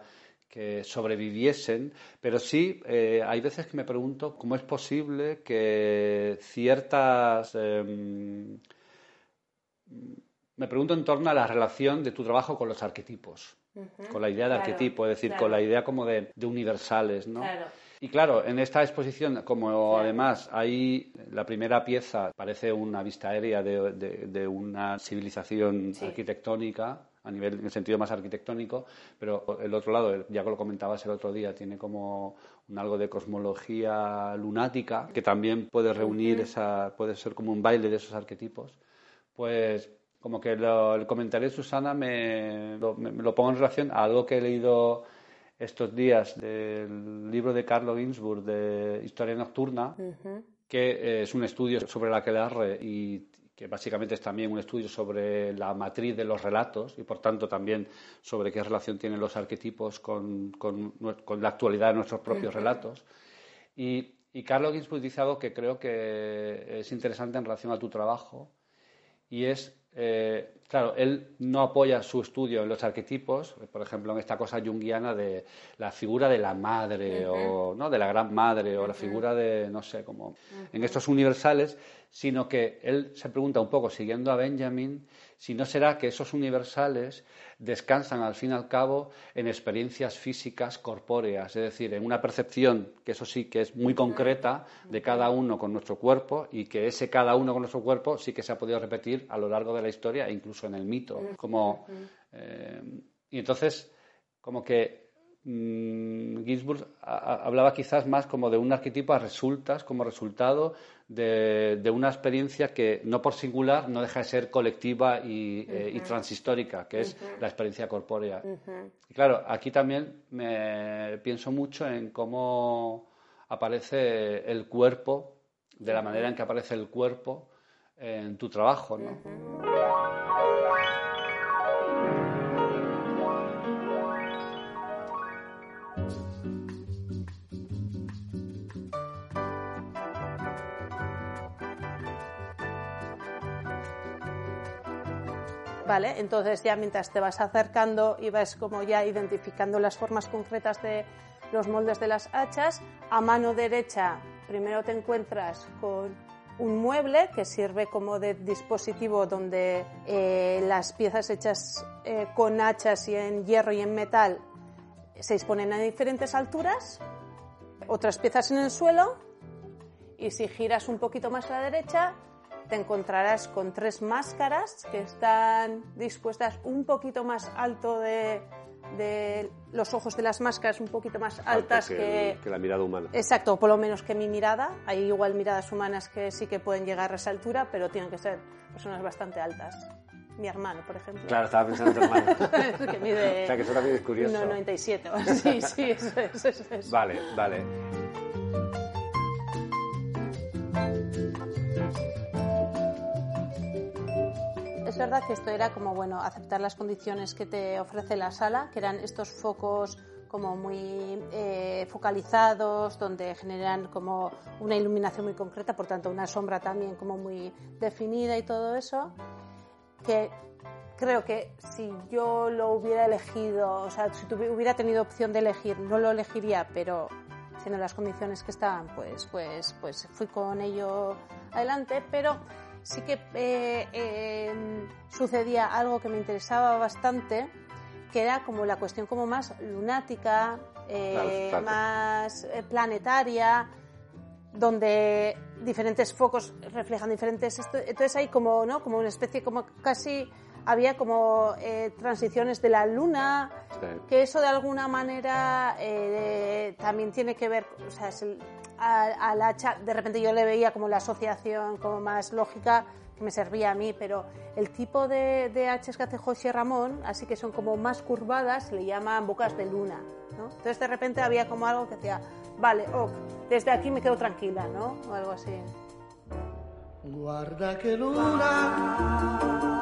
que sobreviviesen, pero sí eh, hay veces que me pregunto cómo es posible que ciertas... Em, me pregunto en torno a la relación de tu trabajo con los arquetipos, con la idea de arquetipo, es decir, con la idea como de, universales, ¿no? Y claro, en esta exposición, como además hay la primera pieza, parece una vista aérea de, una civilización arquitectónica, a nivel, en el sentido más arquitectónico, pero el otro lado, ya que lo comentabas el otro día, tiene como un algo de cosmología lunática, que también puede reunir esa, puede ser como un baile de esos arquetipos, pues como que el comentario de Susana me lo, pongo en relación a algo que he leído estos días del libro de Carlo Ginzburg de Historia Nocturna, que eh, es un estudio sobre la aquelarre y que básicamente es también un estudio sobre la matriz de los relatos y por tanto también sobre qué relación tienen los arquetipos con, con, la actualidad de nuestros propios relatos. Y, y Carlo Ginzburg dice algo que creo que es interesante en relación a tu trabajo y es eh, claro, él no apoya su estudio en los arquetipos, por ejemplo, en esta cosa junguiana de la figura de la madre o ¿no? de la gran madre o la figura de, no sé, como en estos universales, sino que él se pregunta un poco, siguiendo a Benjamin, si no será que esos universales descansan al fin y al cabo en experiencias físicas corpóreas, es decir, en una percepción que eso sí que es muy concreta de cada uno con nuestro cuerpo y que ese cada uno con nuestro cuerpo sí que se ha podido repetir a lo largo de la historia e incluso en el mito. Como, eh, y entonces, como que Ginsburg hablaba quizás más como de un arquetipo a resultas, como resultado de, una experiencia que no por singular no deja de ser colectiva y, eh, transhistórica, que es la experiencia corpórea. Y claro, aquí también me pienso mucho en cómo aparece el cuerpo, de la manera en que aparece el cuerpo en tu trabajo, ¿no? Entonces ya mientras te vas acercando y vas como ya identificando las formas concretas de los moldes de las hachas, a mano derecha primero te encuentras con un mueble que sirve como de dispositivo donde eh, las piezas hechas eh, con hachas y en hierro y en metal se disponen a diferentes alturas, otras piezas en el suelo y si giras un poquito más a la derecha te encontrarás con tres máscaras que están dispuestas un poquito más alto de, los ojos de las máscaras, un poquito más altas que, que, la mirada humana. Exacto, por lo menos que mi mirada. Hay igual miradas humanas que sí que pueden llegar a esa altura, pero tienen que ser personas bastante altas. Mi hermano, por ejemplo. Claro, estaba pensando en tu hermano. que mide... O sea, que eso también es curioso. 1,97. Sí, sí, eso es, eso es. Vale, vale. Es verdad que esto era como, bueno, aceptar las condiciones que te ofrece la sala, que eran estos focos como muy eh, focalizados, donde generan como una iluminación muy concreta, por tanto una sombra también como muy definida y todo eso, que creo que si yo lo hubiera elegido, o sea, si hubiera tenido opción de elegir, no lo elegiría, pero siendo las condiciones que estaban, pues, pues, pues fui con ello adelante, pero sí que eh, em, sucedía algo que me interesaba bastante, que era como la cuestión como más lunática, eh, más eh, planetaria, donde diferentes focos reflejan diferentes... Entonces hay como, ¿no? como una especie, como casi había como transiciones de la luna, que eso de alguna manera también tiene que ver, o sea, es el, al hacha, de repente yo le veía como la asociación como más lógica que me servía a mí, pero el tipo de, de que hace José Ramón, así que son como más curvadas, le llaman bocas de luna, ¿no? Entonces de repente había como algo que decía, vale, ok, desde aquí me quedo tranquila, ¿no? O algo así. Guarda que luna,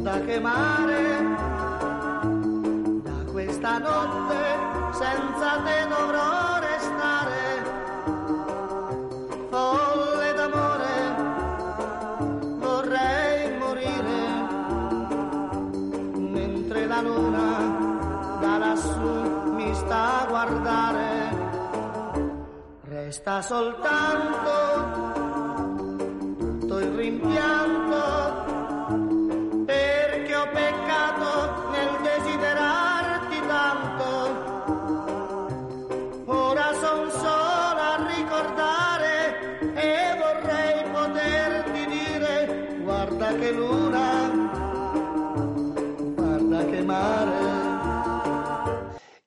guarda que mare, stanotte senza te dovrò restare. Folle d'amore, vorrei morire, mentre la luna da lassù mi sta a guardare. Resta soltanto tutto il rimpianto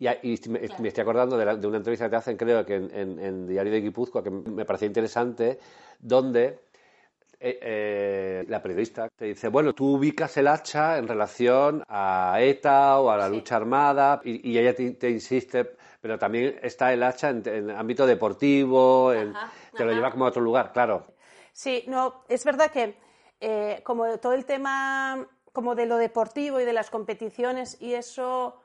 Y, y me, me estoy acordando de, la- de una entrevista que te hacen, creo que en, en- en Diario de Guipúzcoa, que me parecía interesante, donde eh, eh, la periodista te dice, bueno, tú ubicas el hacha en relación a ETA o a la Sí. lucha armada, y, y ella te, te insiste, pero también está el hacha en, en ámbito deportivo, en- Ajá, te lo lleva como a otro lugar, claro. Sí, no, es verdad que eh, como todo el tema como de lo deportivo y de las competiciones y eso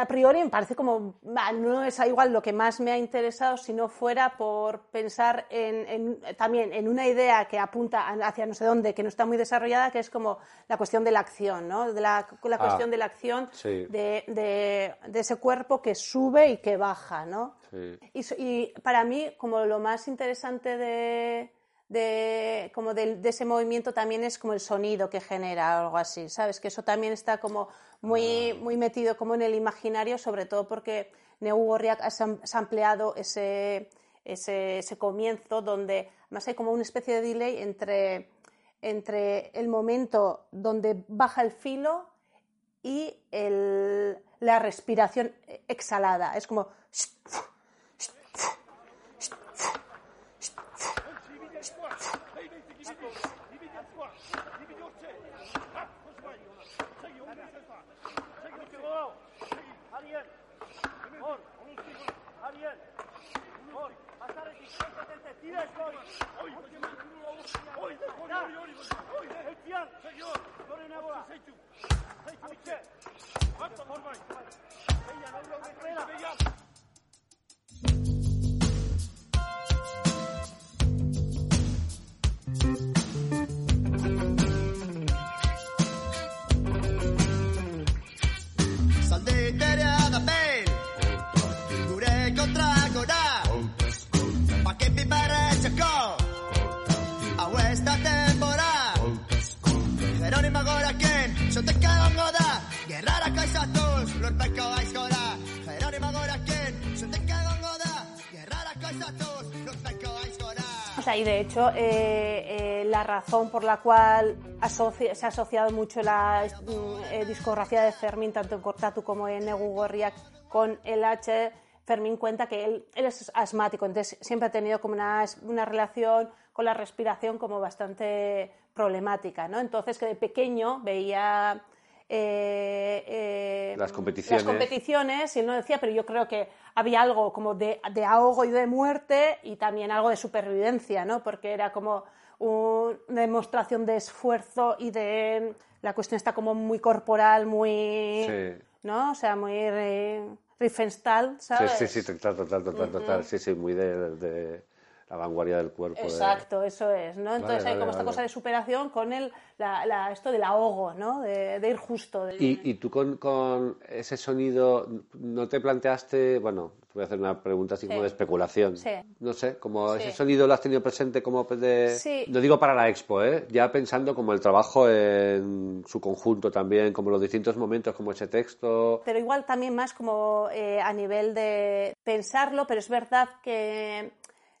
a priori me parece como no es igual lo que más me ha interesado si no fuera por pensar en, en- también en una idea que apunta hacia no sé dónde que no está muy desarrollada que es como la cuestión de la acción no de la, la Ah, cuestión de la acción sí. de, de- de ese cuerpo que sube y que baja no Sí. y, so- y para mí, como lo más interesante de, de- como de, ese movimiento también es como el sonido que genera, algo así, ¿sabes? Que eso también está como muy, muy metido como en el imaginario, sobre todo porque Neu Gorriak ha sampleado ese, ese, ese comienzo donde además hay como una especie de delay entre, entre el momento donde baja el filo y el- la respiración exhalada. Es como... y de hecho, eh, eh, la razón por la cual asocia- se ha asociado mucho la mm, eh, discografía de Fermín, tanto en Cortatu como en Egu Gorriak, con el H, Fermín cuenta que él, él es asmático, entonces siempre ha tenido como una, una relación con la respiración como bastante problemática, ¿no? Entonces que de pequeño veía... eh, eh, Las competiciones. las competiciones y él no decía, pero yo creo que había algo como de, de ahogo y de muerte y también algo de supervivencia, ¿no? Porque era como un- una demostración de esfuerzo y de... La cuestión está como muy corporal, muy... Sí. ¿No? O sea, muy eh, Riefenstahl, Sí, ¿sabes? sí, sí, total, total, total, total. Sí, sí, muy de, de la vanguardia del cuerpo. de- Exacto, eso es, ¿no? Entonces hay vale, como esta cosa de superación con el, la, la- esto del ahogo, ¿no? De, de ir justo. de- Y, y tú con, con ese sonido, ¿no te planteaste, bueno, te voy a hacer una pregunta así como de especulación? Sí. No sé, como Sí. ese sonido lo has tenido presente como de... Sí. No digo para la expo, ¿eh? Ya pensando como el trabajo en su conjunto también, como los distintos momentos, como ese texto... pero igual también más como eh, a nivel de pensarlo, pero es verdad que,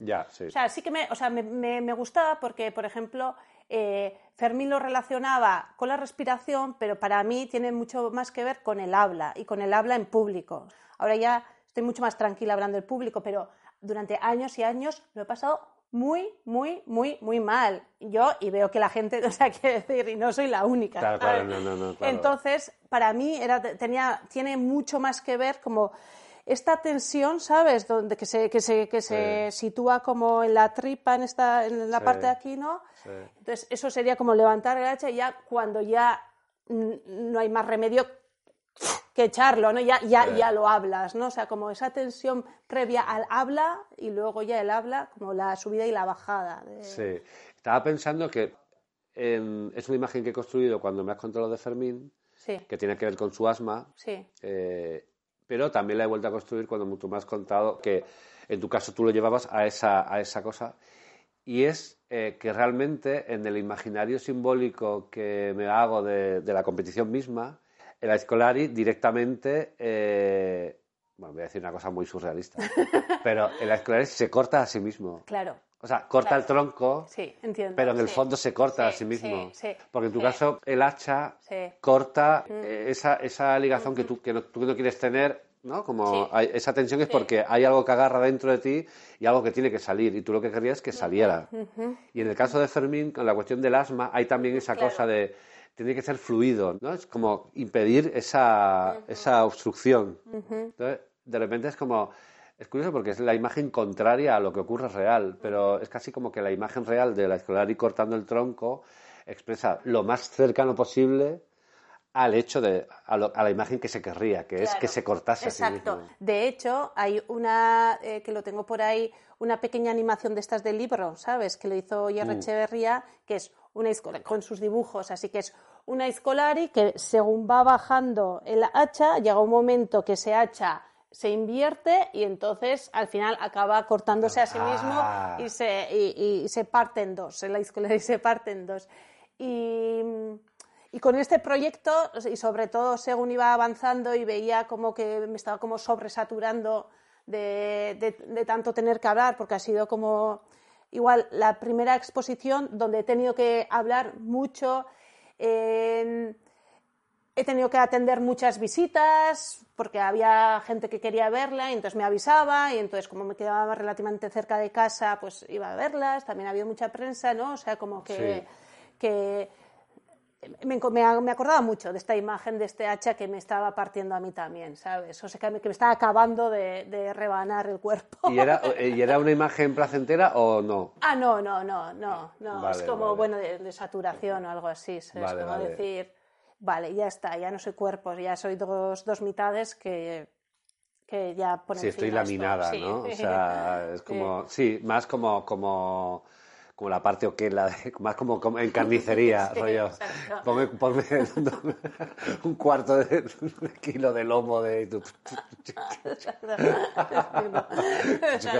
Ya, sí. o sea, sí que me, o sea, me, me- me gustaba porque, por ejemplo, eh, Fermín lo relacionaba con la respiración, pero para mí tiene mucho más que ver con el habla y con el habla en público. Ahora ya estoy mucho más tranquila hablando del público, pero durante años y años lo he pasado muy, muy, muy, muy mal. Yo, y veo que la gente, o sea, quiere decir, y no soy la única. Claro, claro, ¿sabes? no, no, no, claro. Entonces, para mí era, tenía, tiene mucho más que ver como esta tensión, ¿sabes? Donde que se, que se, que se sitúa como en la tripa, en, esta, en la Sí. parte de aquí, ¿no? Sí. Entonces, eso sería como levantar el hacha y ya cuando ya no hay más remedio que echarlo, ¿no? Ya, ya, Sí. ya lo hablas, ¿no? O sea, como esa tensión previa al habla y luego ya el habla, como la subida y la bajada. de- Sí. Estaba pensando que en- es una imagen que he construido cuando me has contado lo de Fermín, sí, que tiene que ver con su asma, sí, eh, pero también la he vuelto a construir cuando tú me has contado que en tu caso tú lo llevabas a esa, a esa cosa. Y es eh, que realmente en el imaginario simbólico que me hago de, de la competición misma, el Aizkolari directamente, eh, bueno, voy a decir una cosa muy surrealista, pero el Aizkolari se corta a sí mismo. claro, O sea, corta Claro. el tronco, sí, entiendo. pero en el sí. fondo se corta a Sí, mismo. Porque en tu caso el hacha corta eh, esa, esa ligación que, tú, que no, tú no quieres tener, ¿no? Como hay- esa tensión es porque hay algo que agarra dentro de ti y algo que tiene que salir. Y tú lo que querías es que saliera. Y en el caso de Fermín, con la cuestión del asma, hay también esa Claro. cosa de tiene que ser fluido, ¿no? Es como impedir esa, esa obstrucción. Entonces, de repente es como... Es curioso porque es la imagen contraria a lo que ocurre real, pero es casi como que la imagen real de la Escolari cortando el tronco expresa lo más cercano posible al hecho de, a, lo- a la imagen que se querría, que es que se cortase a sí Exacto. mismo. De hecho, hay una, eh, que lo tengo por ahí, una pequeña animación de estas del libro, ¿sabes? Que lo hizo Mm. Jerry Echeverría, que es una con sus dibujos, así que es una escolari que según va bajando el hacha, llega un momento que ese hacha se invierte y entonces al final acaba cortándose a sí mismo Ah. y se, y, y se parte en dos, la escolari se parte en dos. Y, y con este proyecto, y sobre todo según iba avanzando y veía como que me estaba como sobresaturando de, de- de tanto tener que hablar, porque ha sido como igual la primera exposición donde he tenido que hablar mucho. en- he tenido que atender muchas visitas porque había gente que quería verla y entonces me avisaba y entonces como me quedaba relativamente cerca de casa pues iba a verlas, también había mucha prensa, ¿no? O sea, como que, Sí. que me, enco- me, me acordaba mucho de esta imagen de este hacha que me estaba partiendo a mí también, ¿sabes? O sea, que me, que me estaba acabando de, de rebanar el cuerpo. ¿Y era, ¿Y era una imagen placentera o no? Ah, no, no, no, no, no. Vale, es como, vale. bueno, de, de saturación o algo así. Es Vale, como decir, vale, ya está, ya no soy cuerpos, ya soy dos, dos mitades que, que ya ponen Sí, estoy esto. laminada, Sí. ¿no? O sea, es como, sí, más como, como, como la parte oquela, más como, como en carnicería, Sí, rollo. Ponme, ponme un cuarto de, kilo de lomo de tu...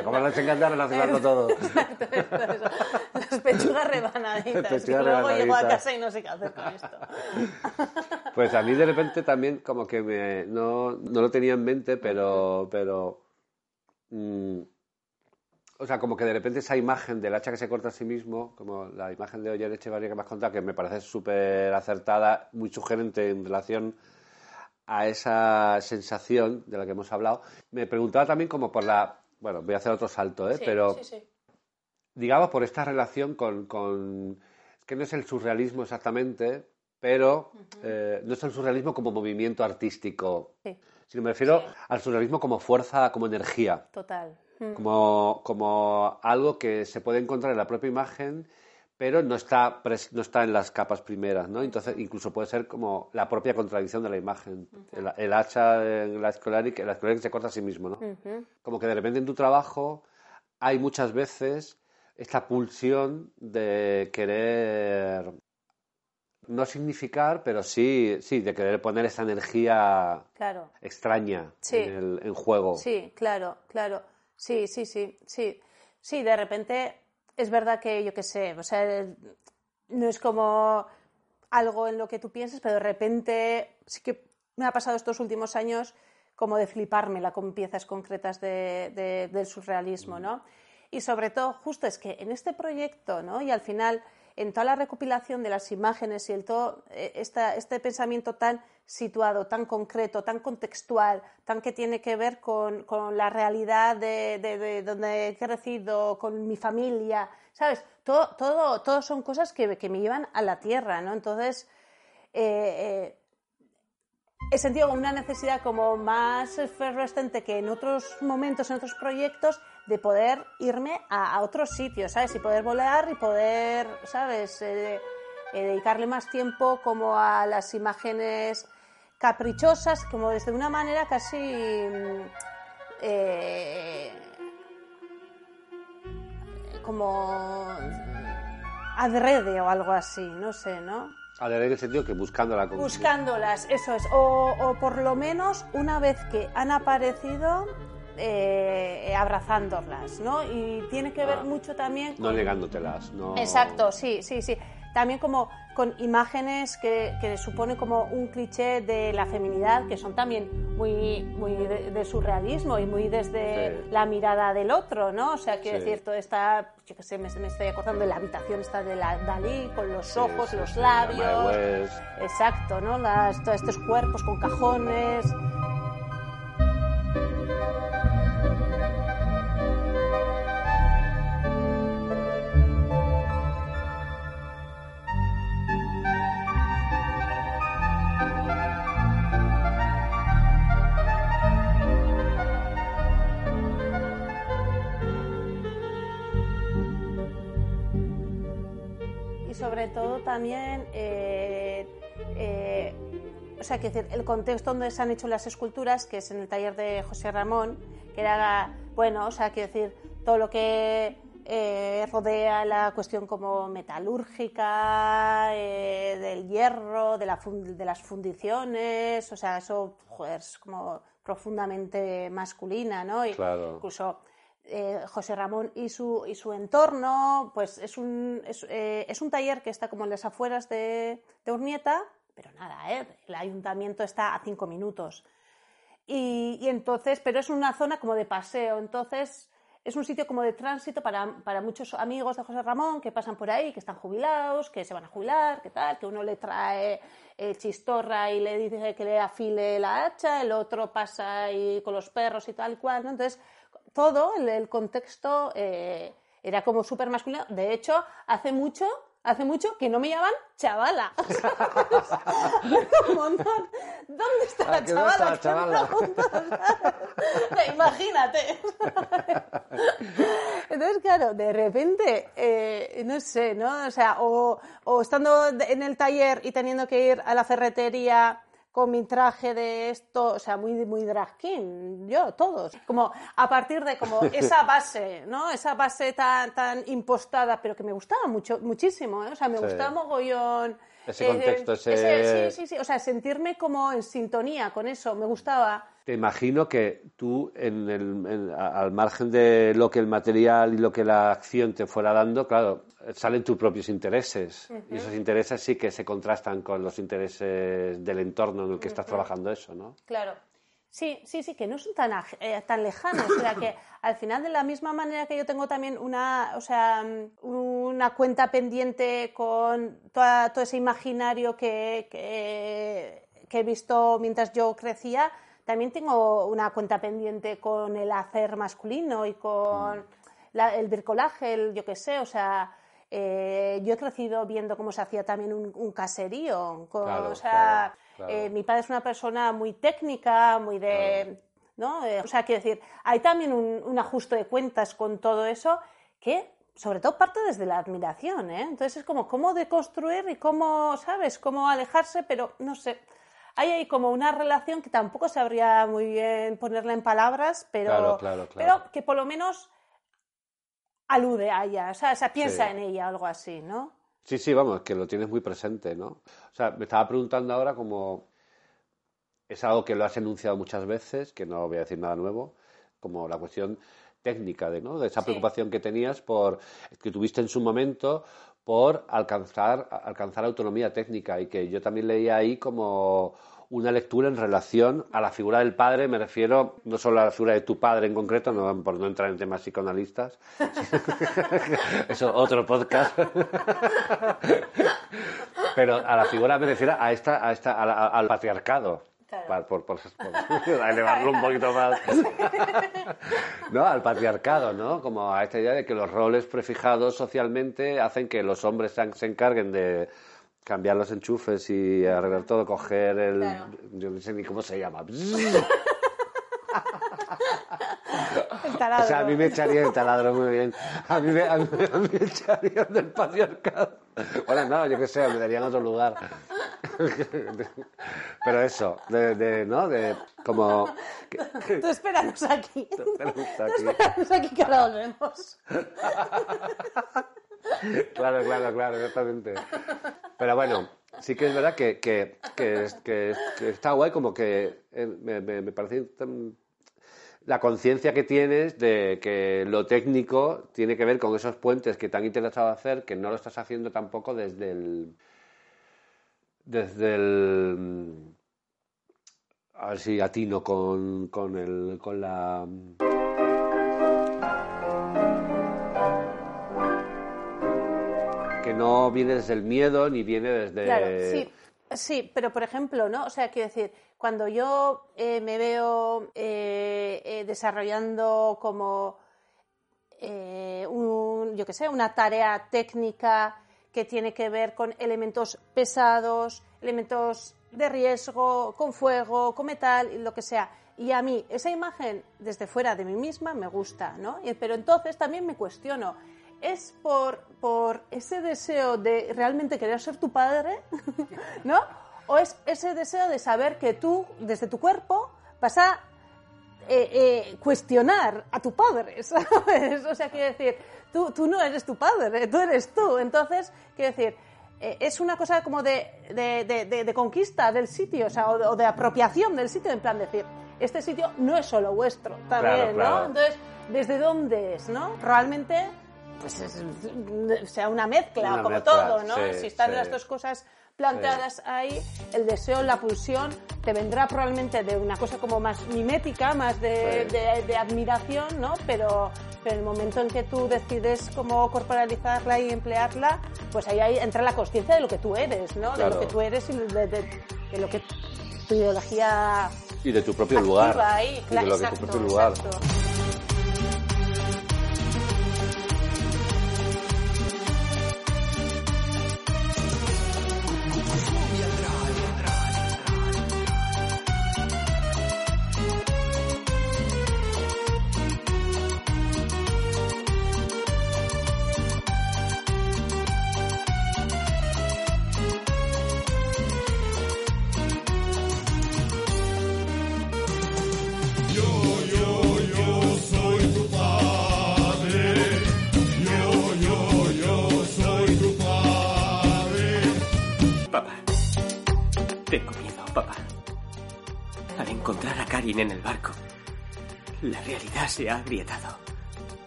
Como les encanta relacionarlo todo. Exacto, eso, eso. Las pechugas rebanaditas. Pechugas y luego llego a casa y no sé qué hacer con esto. Pues a mí de repente también como que me, no, no lo tenía en mente, pero, pero mm, o sea, como que de repente esa imagen del hacha que se corta a sí mismo, como la imagen de Oyer Echevarría que me has contado, que me parece súper acertada, muy sugerente en relación a esa sensación de la que hemos hablado. Me preguntaba también como por la, bueno, voy a hacer otro salto, ¿eh? Sí, pero sí, sí. digamos, por esta relación con, con- que no es el surrealismo exactamente, pero eh, no es el surrealismo como movimiento artístico, Sí, sino me refiero Sí. al surrealismo como fuerza, como energía, total. Mm. como, como algo que se puede encontrar en la propia imagen, pero no está, no está en las capas primeras, ¿no? Entonces, incluso puede ser como la propia contradicción de la imagen. el, el hacha en la escolar y que la escolar que se corta a sí mismo, ¿no? Como que de repente en tu trabajo hay muchas veces esta pulsión de querer no significar, pero sí, sí, de querer poner esa energía Claro. extraña Sí. en, el, en juego. Sí, claro, claro. Sí, sí, sí, sí. Sí, de repente es verdad que yo qué sé, o sea, no es como algo en lo que tú pienses, pero de repente sí que me ha pasado estos últimos años como de flipármela con piezas concretas de- de- del surrealismo, ¿no? Y sobre todo, justo es que en este proyecto, ¿no? Y al final, en toda la recopilación de las imágenes y el todo, eh, esta- este pensamiento tan situado, tan concreto, tan contextual, tan que tiene que ver con, con la realidad de, de- de donde he crecido, con mi familia, ¿sabes? Todo, todo, son cosas que, que me llevan a la tierra, ¿no? Entonces, eh, eh, he sentido una necesidad como más efervescente que en otros momentos, en otros proyectos, de poder irme a, a otros sitios, ¿sabes? Y poder volar y poder, ¿sabes? Eh, eh, dedicarle más tiempo como a las imágenes caprichosas, como desde una manera casi mm, eh, como adrede o algo así, no sé, ¿no? Adrede en el sentido que buscándola con... Buscándolas, eso es. O, o por lo menos una vez que han aparecido, eh, abrazándolas, ¿no? Y tiene que ver Ah. mucho también No negándotelas, no... Exacto, sí, sí, sí. También como con imágenes que, que suponen como un cliché de la feminidad, que son también muy, muy de, de surrealismo y muy desde Sí. la mirada del otro, ¿no? O sea, quiero Sí. decir, todo está, yo qué sé, me, me estoy acordando de la habitación esta de la Dalí, con los ojos, sí, los labios. Exacto, ¿no? Las, todos estos cuerpos con cajones. También eh, eh, o sea, que decir, el contexto donde se han hecho las esculturas, que es en el taller de José Ramón, que era, bueno, o sea, quiero decir, todo lo que eh, rodea la cuestión como metalúrgica, eh, del hierro, de, la fun- de las fundiciones, o sea, eso joder, es como profundamente masculina, ¿no? Y Claro. Incluso eh, José Ramón y su, y su entorno, pues es un, es, eh, es un taller que está como en las afueras de, de Urnieta, pero nada, ¿eh? el ayuntamiento está a cinco minutos. Y, y entonces, pero es una zona como de paseo, entonces es un sitio como de tránsito para, para muchos amigos de José Ramón que pasan por ahí, que están jubilados, que se van a jubilar, que tal, que uno le trae chistorra y le dice que le afile la hacha, el otro pasa ahí con los perros y tal cual. Entonces, todo el, el contexto eh, era como súper masculino. De hecho, hace mucho, hace mucho que no me llaman chavala. Un montón. ¿Dónde está la que ¿dónde está chavala? la? Imagínate. Entonces, claro, de repente, eh, no sé, ¿no? O sea, o, o estando en el taller y teniendo que ir a la ferretería con mi traje de esto, o sea, muy, muy drag king, yo, todos. Como a partir de como esa base, ¿no? Esa base tan, tan impostada, pero que me gustaba mucho, muchísimo, ¿eh? O sea, me Sí. gustaba mogollón. Ese contexto, eh, ese- Sí, sí, sí, o sea, sentirme como en sintonía con eso, me gustaba. Te imagino que tú, en el- en- al margen de lo que el material y lo que la acción te fuera dando, claro, salen tus propios intereses. Y esos intereses sí que se contrastan con los intereses del entorno en el que estás trabajando eso, ¿no? Claro. Sí, sí, sí, que no son tan, eh, tan lejanos. O sea, que al final, de la misma manera que yo tengo también una, o sea, una cuenta pendiente con toda- todo ese imaginario que, que, que he visto mientras yo crecía, también tengo una cuenta pendiente con el hacer masculino y con la- el bricolaje, el, yo qué sé, o sea, eh, yo he crecido viendo cómo se hacía también un, un caserío, con- Claro, o sea, claro, claro. eh, mi padre es una persona muy técnica, muy de... ¿no? Eh, o sea, quiero decir, hay también un, un ajuste de cuentas con todo eso que, sobre todo, parte desde la admiración, ¿eh? Entonces es como cómo deconstruir y cómo, ¿sabes? Cómo alejarse, pero no sé. Hay ahí como una relación que tampoco sabría muy bien ponerla en palabras, pero, Claro, claro, claro. pero que por lo menos alude a ella, o sea, o sea, piensa Sí. en ella, algo así, ¿no? Sí, sí, vamos, que lo tienes muy presente, ¿no? O sea, me estaba preguntando ahora como es algo que lo has enunciado muchas veces, que no voy a decir nada nuevo, como la cuestión técnica de, ¿no? de esa Sí. preocupación que tenías por que tuviste en su momento por alcanzar alcanzar autonomía técnica y que yo también leía ahí como una lectura en relación a la figura del padre, me refiero no solo a la figura de tu padre en concreto, no, por no entrar en temas psicoanalistas, eso otro podcast, pero a la figura me refiero a esta, a esta, a la- al patriarcado. Claro. Por, por- por- a elevarlo un poquito más. ¿No? Al patriarcado, ¿no? Como a esta idea de que los roles prefijados socialmente hacen que los hombres se, se encarguen de cambiar los enchufes y arreglar todo, coger el. Claro. Yo no sé ni cómo se llama. O sea, a mí me echaría el taladro muy bien. A mí me, a mí, a mí me echarían del patriarcado. Bueno, no, yo qué sé, me daría en otro lugar. Pero eso, de, de, ¿no? De como... Tú espéranos aquí. espéranos Tú aquí. espéranos aquí que ahora volvemos. Claro, claro, claro, exactamente. Pero bueno, sí que es verdad que, que, que, es- que- que está guay como que eh, me, me- me parece tan- la conciencia que tienes de que lo técnico tiene que ver con esos puentes que te han intentado hacer, que no lo estás haciendo tampoco desde el... Desde el... A ver si atino con, con, el, con la... Que no viene desde el miedo ni viene desde... Claro, sí, sí, pero por ejemplo, ¿no? O sea, quiero decir, cuando yo eh, me veo eh, eh, desarrollando como un, yo qué sé, una tarea técnica que tiene que ver con elementos pesados, elementos de riesgo, con fuego, con metal, lo que sea. Y a mí esa imagen desde fuera de mí misma me gusta, ¿no? Pero entonces también me cuestiono, ¿es por, por ese deseo de realmente querer ser tu padre? ¿No? ¿O es ese deseo de saber que tú, desde tu cuerpo, vas a eh, eh, cuestionar a tu padre, ¿sabes? O sea, quiero decir, tú, tú no eres tu padre, tú eres tú. Entonces, quiero decir, eh, es una cosa como de, de- de- conquista del sitio, o sea, o de, o de apropiación del sitio, en plan decir, este sitio no es solo vuestro, también, claro. ¿no? Entonces, ¿desde dónde es, no? Realmente, pues es, sea, una mezcla, Una como mezcla, todo, ¿no? sí, si están sí. las dos cosas planteadas ahí, el deseo, la pulsión, te vendrá probablemente de una cosa como más mimética, más de, de- de admiración, ¿no? Pero, pero el momento en que tú decides cómo corporalizarla y emplearla, pues ahí, ahí entra la conciencia de lo que tú eres, ¿no? De lo que tú eres y de, de- de lo que tu ideología Y de tu propio lugar. ahí. Y de lo que tu propio lugar. exacto. Se ha agrietado.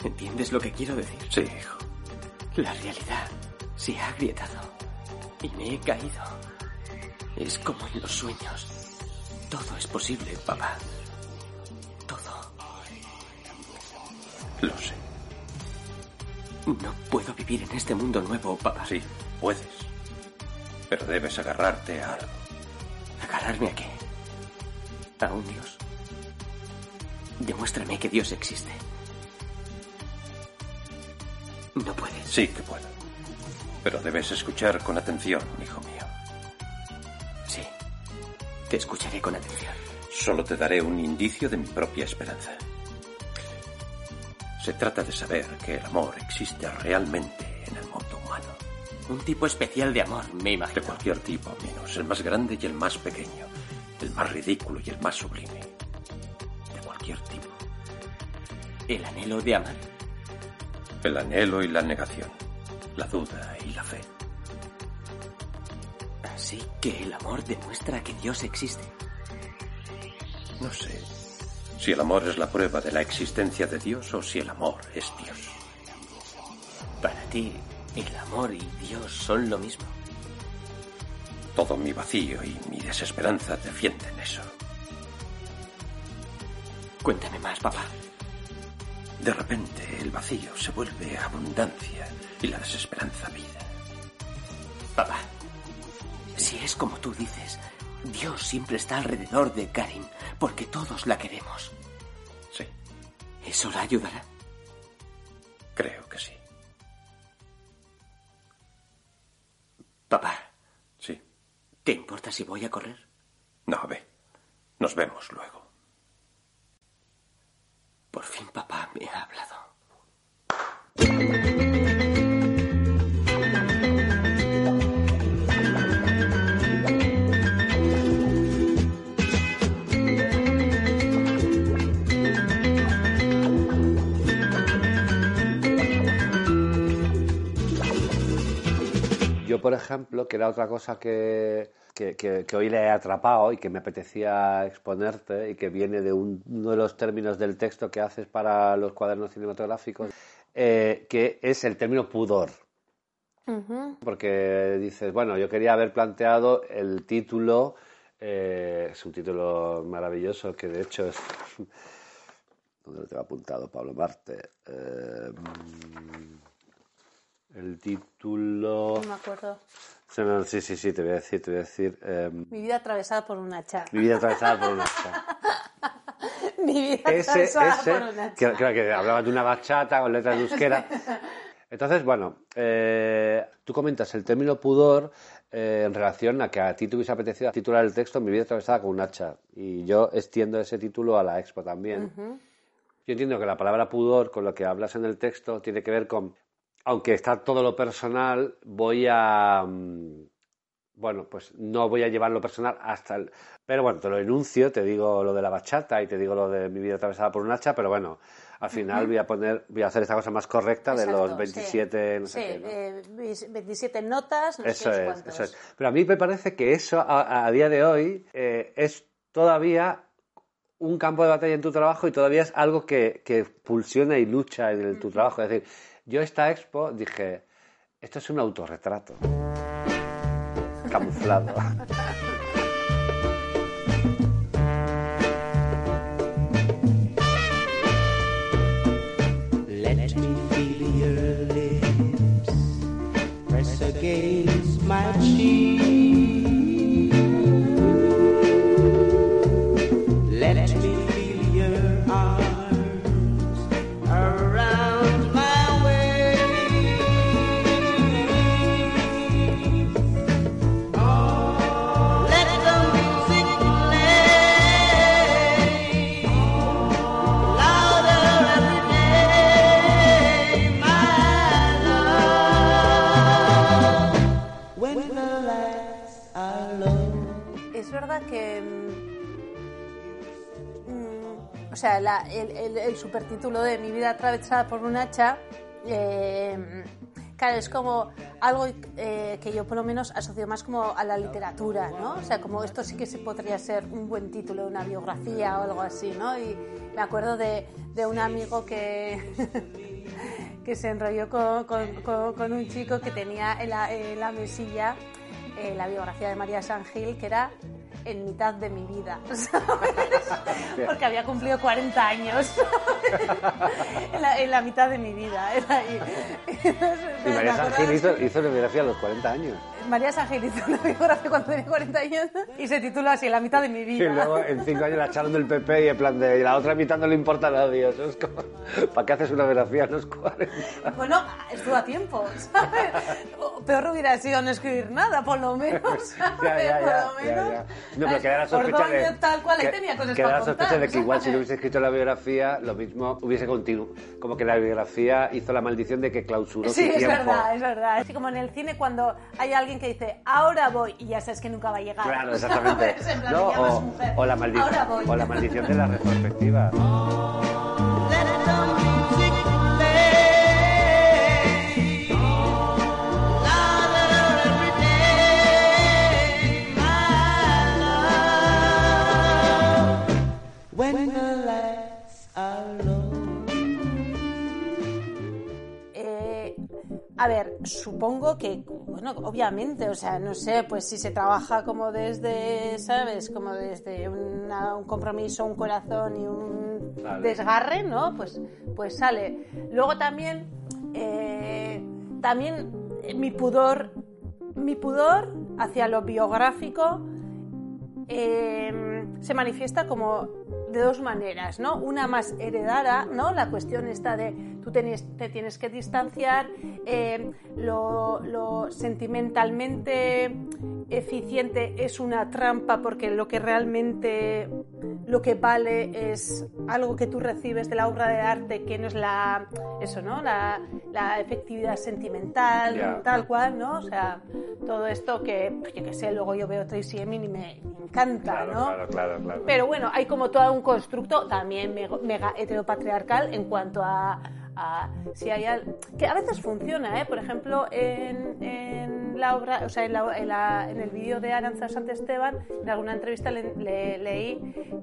¿Entiendes lo que quiero decir? Sí, hijo. La realidad se ha agrietado. Y me he caído. Es como en los sueños. Todo es posible, papá. Todo. Lo sé. No puedo vivir en este mundo nuevo, papá. Sí, puedes. Pero debes agarrarte a algo. ¿Agarrarme a qué? ¿A un Dios? Demuéstrame que Dios existe. No puedes. Sí que puedo. Pero debes escuchar con atención, hijo mío. Sí. Te escucharé con atención. Solo te daré un indicio de mi propia esperanza. Se trata de saber que el amor existe realmente en el mundo humano. Un tipo especial de amor, me De imagino. cualquier tipo, menos el más grande y el más pequeño, el más ridículo y el más sublime. El anhelo de amar. El anhelo y la negación, la duda y la fe. Así que el amor demuestra que Dios existe. No sé si el amor es la prueba de la existencia de Dios o si el amor es Dios. Para ti, el amor y Dios son lo mismo. Todo mi vacío y mi desesperanza defienden eso. Cuéntame más, papá. De repente el vacío se vuelve abundancia y la desesperanza vida. Papá, si es como tú dices, Dios siempre está alrededor de Karin, porque todos la queremos. Sí, ¿Eso la ayudará? creo que sí. Papá, Sí. ¿te importa si voy a correr? No, ve. Nos vemos luego. Por fin papá me ha hablado. Yo por ejemplo, que era otra cosa que que, que- que hoy le he atrapado y que me apetecía exponerte y que viene de un- uno de los términos del texto que haces para los cuadernos cinematográficos, eh, que es el término pudor. Porque dices, bueno, yo quería haber planteado el título, eh, es un título maravilloso que de hecho es... ¿Dónde lo tengo apuntado, Pablo Marte? Eh, el título... No me acuerdo. Sí, sí, sí, te voy a decir, te voy a decir... eh, Mi vida atravesada por una hacha. mi vida atravesada por una hacha. Mi vida ese, atravesada ese, por una hacha. que, claro, que hablaba de una bachata con letras de euskera. Entonces, bueno, eh, tú comentas el término pudor eh, en relación a que a ti te hubiese apetecido titular el texto Mi vida atravesada con un hacha. Y yo extiendo ese título a la expo también. Yo entiendo que la palabra pudor, con lo que hablas en el texto, tiene que ver con, aunque está todo lo personal, voy a, mm, bueno, pues no voy a llevar lo personal hasta el... Pero bueno, te lo enuncio, te digo lo de la bachata y te digo lo de mi vida atravesada por un hacha, pero bueno, al final voy a poner, voy a hacer esta cosa más correcta de los Exacto, 27, sí. no sé Sí, qué, ¿no? eh, veis- 27 notas, no Eso sé es, eso es. Pero a mí me parece que eso a, a día de hoy eh, es todavía un campo de batalla en tu trabajo y todavía es algo que, que pulsiona y lucha en el- tu trabajo. Es decir, yo esta expo dije, esto es un autorretrato camuflado. el, el- supertítulo de Mi vida atravesada por un hacha. eh, claro, es como algo eh, que yo por lo menos asocio más como a la literatura, ¿no? O sea, como esto sí que se podría ser un buen título de una biografía o algo así, ¿no? Y me acuerdo de, un amigo que. que se enrolló con, un chico que tenía en la, en la mesilla eh, la biografía de María San Gil, que era en mitad de mi vida, ¿sabes? Porque había cumplido 40 años en, la, en la mitad de mi vida. Era ahí. Y María San Gil hizo, hizo la biografía a los 40 años. María Gil hizo una biografía cuando tenía 40 años y se titula así, en la mitad de mi Y vida. luego en cinco años la echaron del PP y en plan de y la otra mitad no le importa a nadie. Eso es como, ¿para qué haces una biografía a los 40? Bueno, estuvo a tiempo, ¿sabes? Peor hubiera sido no escribir nada, por lo menos. ¿sabes? Ya, ya, por ya, lo ya, menos. No, pero queda la sospecha de... Ordóñez, tal cual, ahí que- tenía cosas queda para la sospecha de que igual si no hubiese escrito la biografía, lo mismo hubiese continuado. Como que la biografía hizo la maldición de que clausuró Sí, su es tiempo. verdad, es verdad. Así como en el cine cuando hay alguien que dice, ahora voy, y ya sabes que nunca va a llegar. Claro, exactamente. No, o, o la maldi- Ahora voy. o la maldición de la retrospectiva. When the lights are low. Eh, a ver, supongo que, bueno, obviamente, o sea, no sé, pues si se trabaja como desde, ¿sabes? Como desde una- un compromiso, un corazón y un desgarre, ¿no? Pues, pues sale. Luego también, eh, también eh, mi pudor, mi pudor hacia lo biográfico eh, se manifiesta como de dos maneras, ¿no? Una más heredada, ¿no? La cuestión está de tú te tienes que distanciar, eh, lo, lo sentimentalmente eficiente es una trampa porque lo que realmente lo que vale es algo que tú recibes de la obra de arte que no es la eso, ¿no? La, la efectividad sentimental, tal cual, ¿no? O sea, todo esto que, yo qué sé, luego yo veo Tracy Emin y me, encanta, Claro, ¿no? claro, claro, claro. Pero bueno, hay como todo un constructo también mega heteropatriarcal en cuanto a, a si hay al- que a veces funciona, ¿eh? Por ejemplo, en, en la obra, o sea, en, la- en la- en el vídeo de Aranza Esteban, en alguna entrevista le, le- leí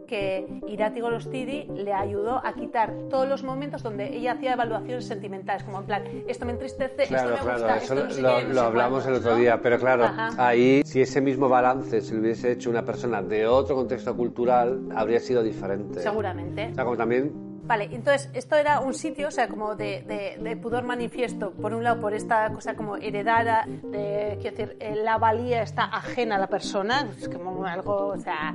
que Irati Golostidi le ayudó a quitar todos los momentos donde ella hacía evaluaciones sentimentales, como en plan, esto me entristece, Claro, esto me claro, gusta, eso esto no sé lo, qué, no lo sé hablamos el otro ¿no? día, pero claro, Ajá. ahí si ese mismo balance se lo hubiese hecho una persona de otro contexto cultural, habría sido diferente. Seguramente. O sea, como también Vale, entonces esto era un sitio, o sea, como de, de- pudor manifiesto, por un lado por esta cosa como heredada, de, quiero decir, eh, la valía está ajena a la persona, es como algo, o sea,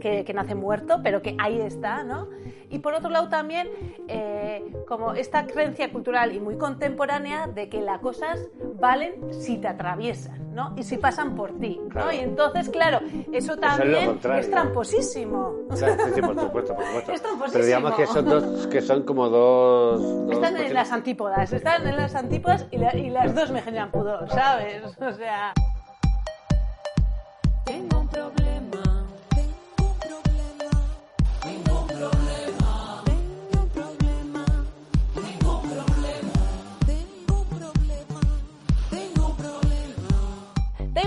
que, que nace muerto, pero que ahí está, ¿no? Y por otro lado también, eh, como esta creencia cultural y muy contemporánea de que las cosas valen si te atraviesan, ¿no? Y si pasan por ti, ¿no? Claro. Y entonces, claro, eso lo también contrario. es tramposísimo. Claro, sí, sí, por supuesto, por supuesto. Es tramposísimo. Pero digamos que son dos, que son como dos. dos Están en las antípodas, están en las antípodas y, la- y las dos me generan pudor, ¿sabes? O sea...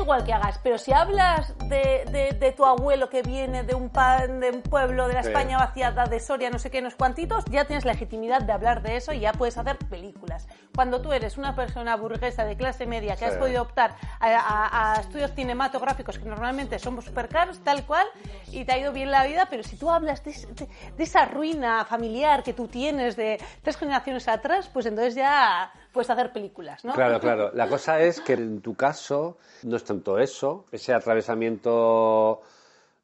igual que hagas, pero si hablas de, de- de tu abuelo que viene de un, pa- de un pueblo de la Sí. España vaciada, de Soria, no sé qué, unos cuantitos, ya tienes legitimidad de hablar de eso y ya puedes hacer películas. Cuando tú eres una persona burguesa de clase media que Sí. has podido optar a, a- a estudios cinematográficos que normalmente son súper caros, tal cual, y te ha ido bien la vida, pero si tú hablas de- de esa ruina familiar que tú tienes de tres generaciones atrás, pues entonces ya puedes hacer películas, ¿no? Claro, claro. La cosa es que en tu caso no es tanto eso, ese atravesamiento,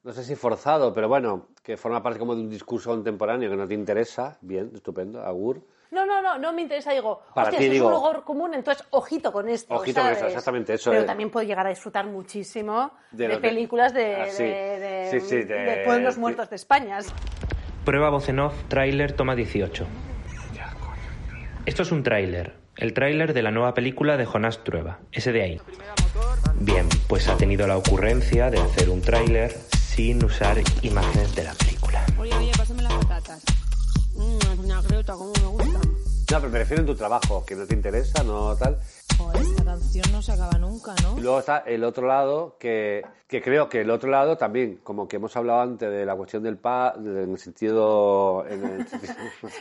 no sé si forzado, pero bueno, que forma parte como de un discurso contemporáneo que no te interesa. Bien, estupendo, Agur. No, no, no, no me interesa, digo, Para hostia, ti, digo- es un lugar común, entonces ojito con esto, Ojito con eso, exactamente, eso Pero es. también puedo llegar a disfrutar muchísimo De películas de, Ah, sí. de, de- Sí, sí, de- de pueblos muertos de España. Prueba voz en off, tráiler, toma 18. Esto es un tráiler. El tráiler de la nueva película de Jonás Trueba, ese de ahí. Bien, pues ha tenido la ocurrencia de hacer un tráiler sin usar imágenes de la película. Oye, oye, pásame las patatas. Mmm, una greta, cómo me gustan. No, pero me refiero en tu trabajo, que no te interesa, no tal. Joder, esta canción no se acaba nunca, ¿no? Y luego está el otro lado, que, que creo que el otro lado también, como que hemos hablado antes de la cuestión del pa, de- en el sentido... En el sentido-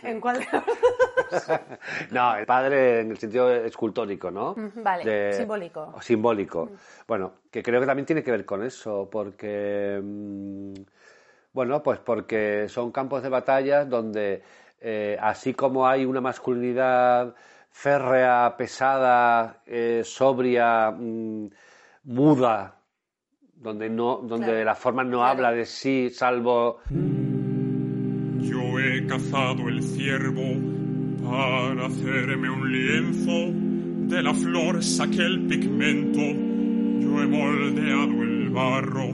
¿En cuál? no, el padre en el sentido escultórico, ¿no? Vale, simbólico. o Simbólico. Bueno, que creo que también tiene que ver con eso, porque... mm, Bueno, pues porque son campos de batallas donde, eh, así como hay una masculinidad férrea, pesada, eh, sobria, mm, muda, donde no, donde Claro, la forma no claro. habla de sí, salvo Yo he cazado el ciervo para hacerme un lienzo. De la flor saqué el pigmento. Yo he moldeado el barro.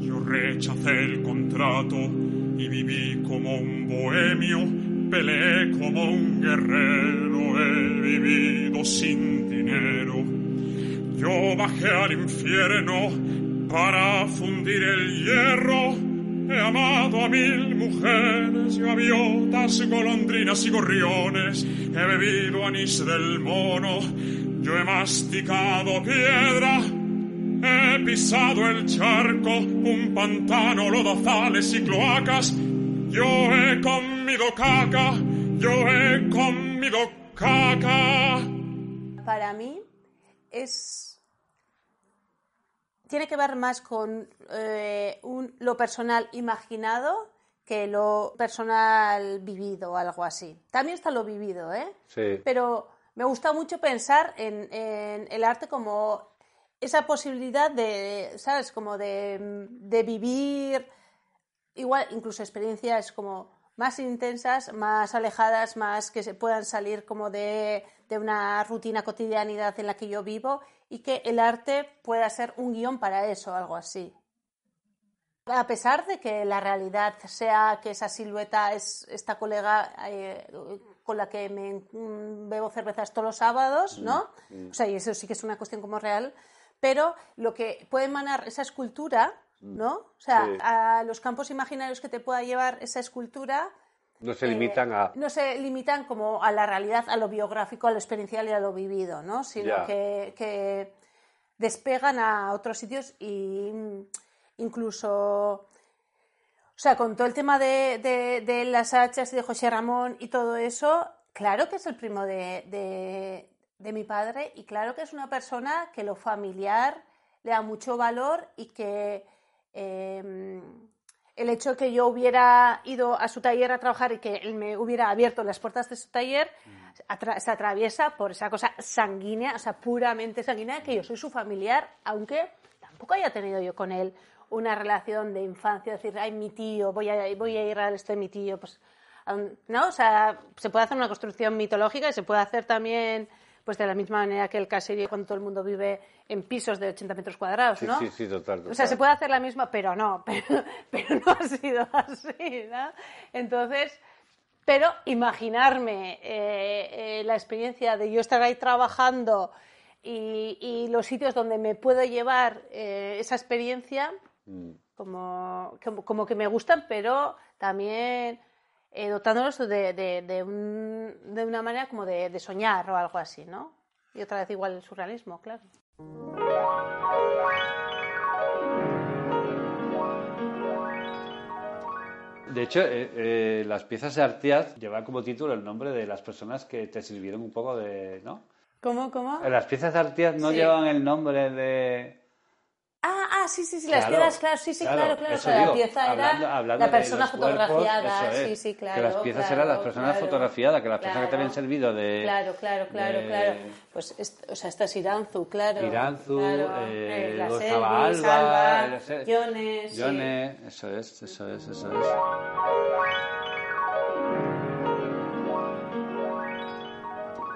Yo rechacé el contrato y viví como un bohemio. Peleé como un guerrero. He vivido sin dinero. Yo bajé al infierno para fundir el hierro. He amado a mil mujeres, gaviotas, golondrinas y gorriones. He bebido anís del mono. Yo he masticado piedra. He pisado el charco, un pantano, lodazales y cloacas. Yo he comido caca. Yo he comido caca. Para mí es... Tiene que ver más con eh, un- lo personal imaginado que lo personal vivido o algo así. También está lo vivido, ¿eh? Sí. Pero me gusta mucho pensar en, en el arte como esa posibilidad de, ¿sabes? Como de, de vivir igual incluso experiencias como más intensas, más alejadas, más que se puedan salir como de, de una rutina cotidianidad en la que yo vivo y que el arte pueda ser un guion para eso, algo así. A pesar de que la realidad sea que esa silueta es esta colega eh, con la que me mm, bebo cervezas todos los sábados, ¿no? Mm. O sea, y eso sí que es una cuestión como real, pero lo que puede emanar esa escultura, ¿no? O sea, Sí. a los campos imaginarios que te pueda llevar esa escultura no se eh, limitan a... no se limitan como a la realidad, a lo biográfico, a lo experiencial y a lo vivido, ¿no? Sino que, que despegan a otros sitios y mm, incluso, o sea, con todo el tema de, de- de las hachas y de José Ramón y todo eso, claro que es el primo de, de- de mi padre y claro que es una persona que lo familiar le da mucho valor y que eh, el hecho que yo hubiera ido a su taller a trabajar y que él me hubiera abierto las puertas de su taller atra- se atraviesa por esa cosa sanguínea, o sea, puramente sanguínea, que yo soy su familiar, aunque tampoco haya tenido yo con él una relación de infancia, decir, ay, mi tío, voy a, voy a ir al esto de mi tío, pues, ¿no? O sea, se puede hacer una construcción mitológica y se puede hacer también, pues, de la misma manera que el caserío, cuando todo el mundo vive en pisos de 80 metros cuadrados, Sí, ¿no? sí, sí, total. O sea, se puede hacer la misma, pero no, pero, pero no ha sido así, ¿no? Entonces, pero imaginarme eh, eh, la experiencia de yo estar ahí trabajando y, y los sitios donde me puedo llevar eh, esa experiencia, como, como, como que me gustan, pero también eh, dotándolos de, de, de un- de una manera como de, de soñar o algo así, ¿no? Y otra vez igual el surrealismo, claro. De hecho, eh, eh, las piezas de Artiaz llevan como título el nombre de las personas que te sirvieron un poco de, ¿no? ¿Cómo, cómo? Las piezas de Artiaz no Sí. llevan el nombre de... Ah, ah, sí, sí, sí, las Claro, piedras, claro, sí, sí, claro, claro, digo, la pieza hablando- era hablando la persona cuerpos, fotografiada, es, sí, sí, claro. Que las piezas eran las personas fotografiadas, que las personas que te habían servido de... Claro, claro, claro, de- claro. Pues, o sea, esta es Iranzu, claro. Iranzu, claro, eh, la Alba, sí. Yone, eso es, eso es, eso es.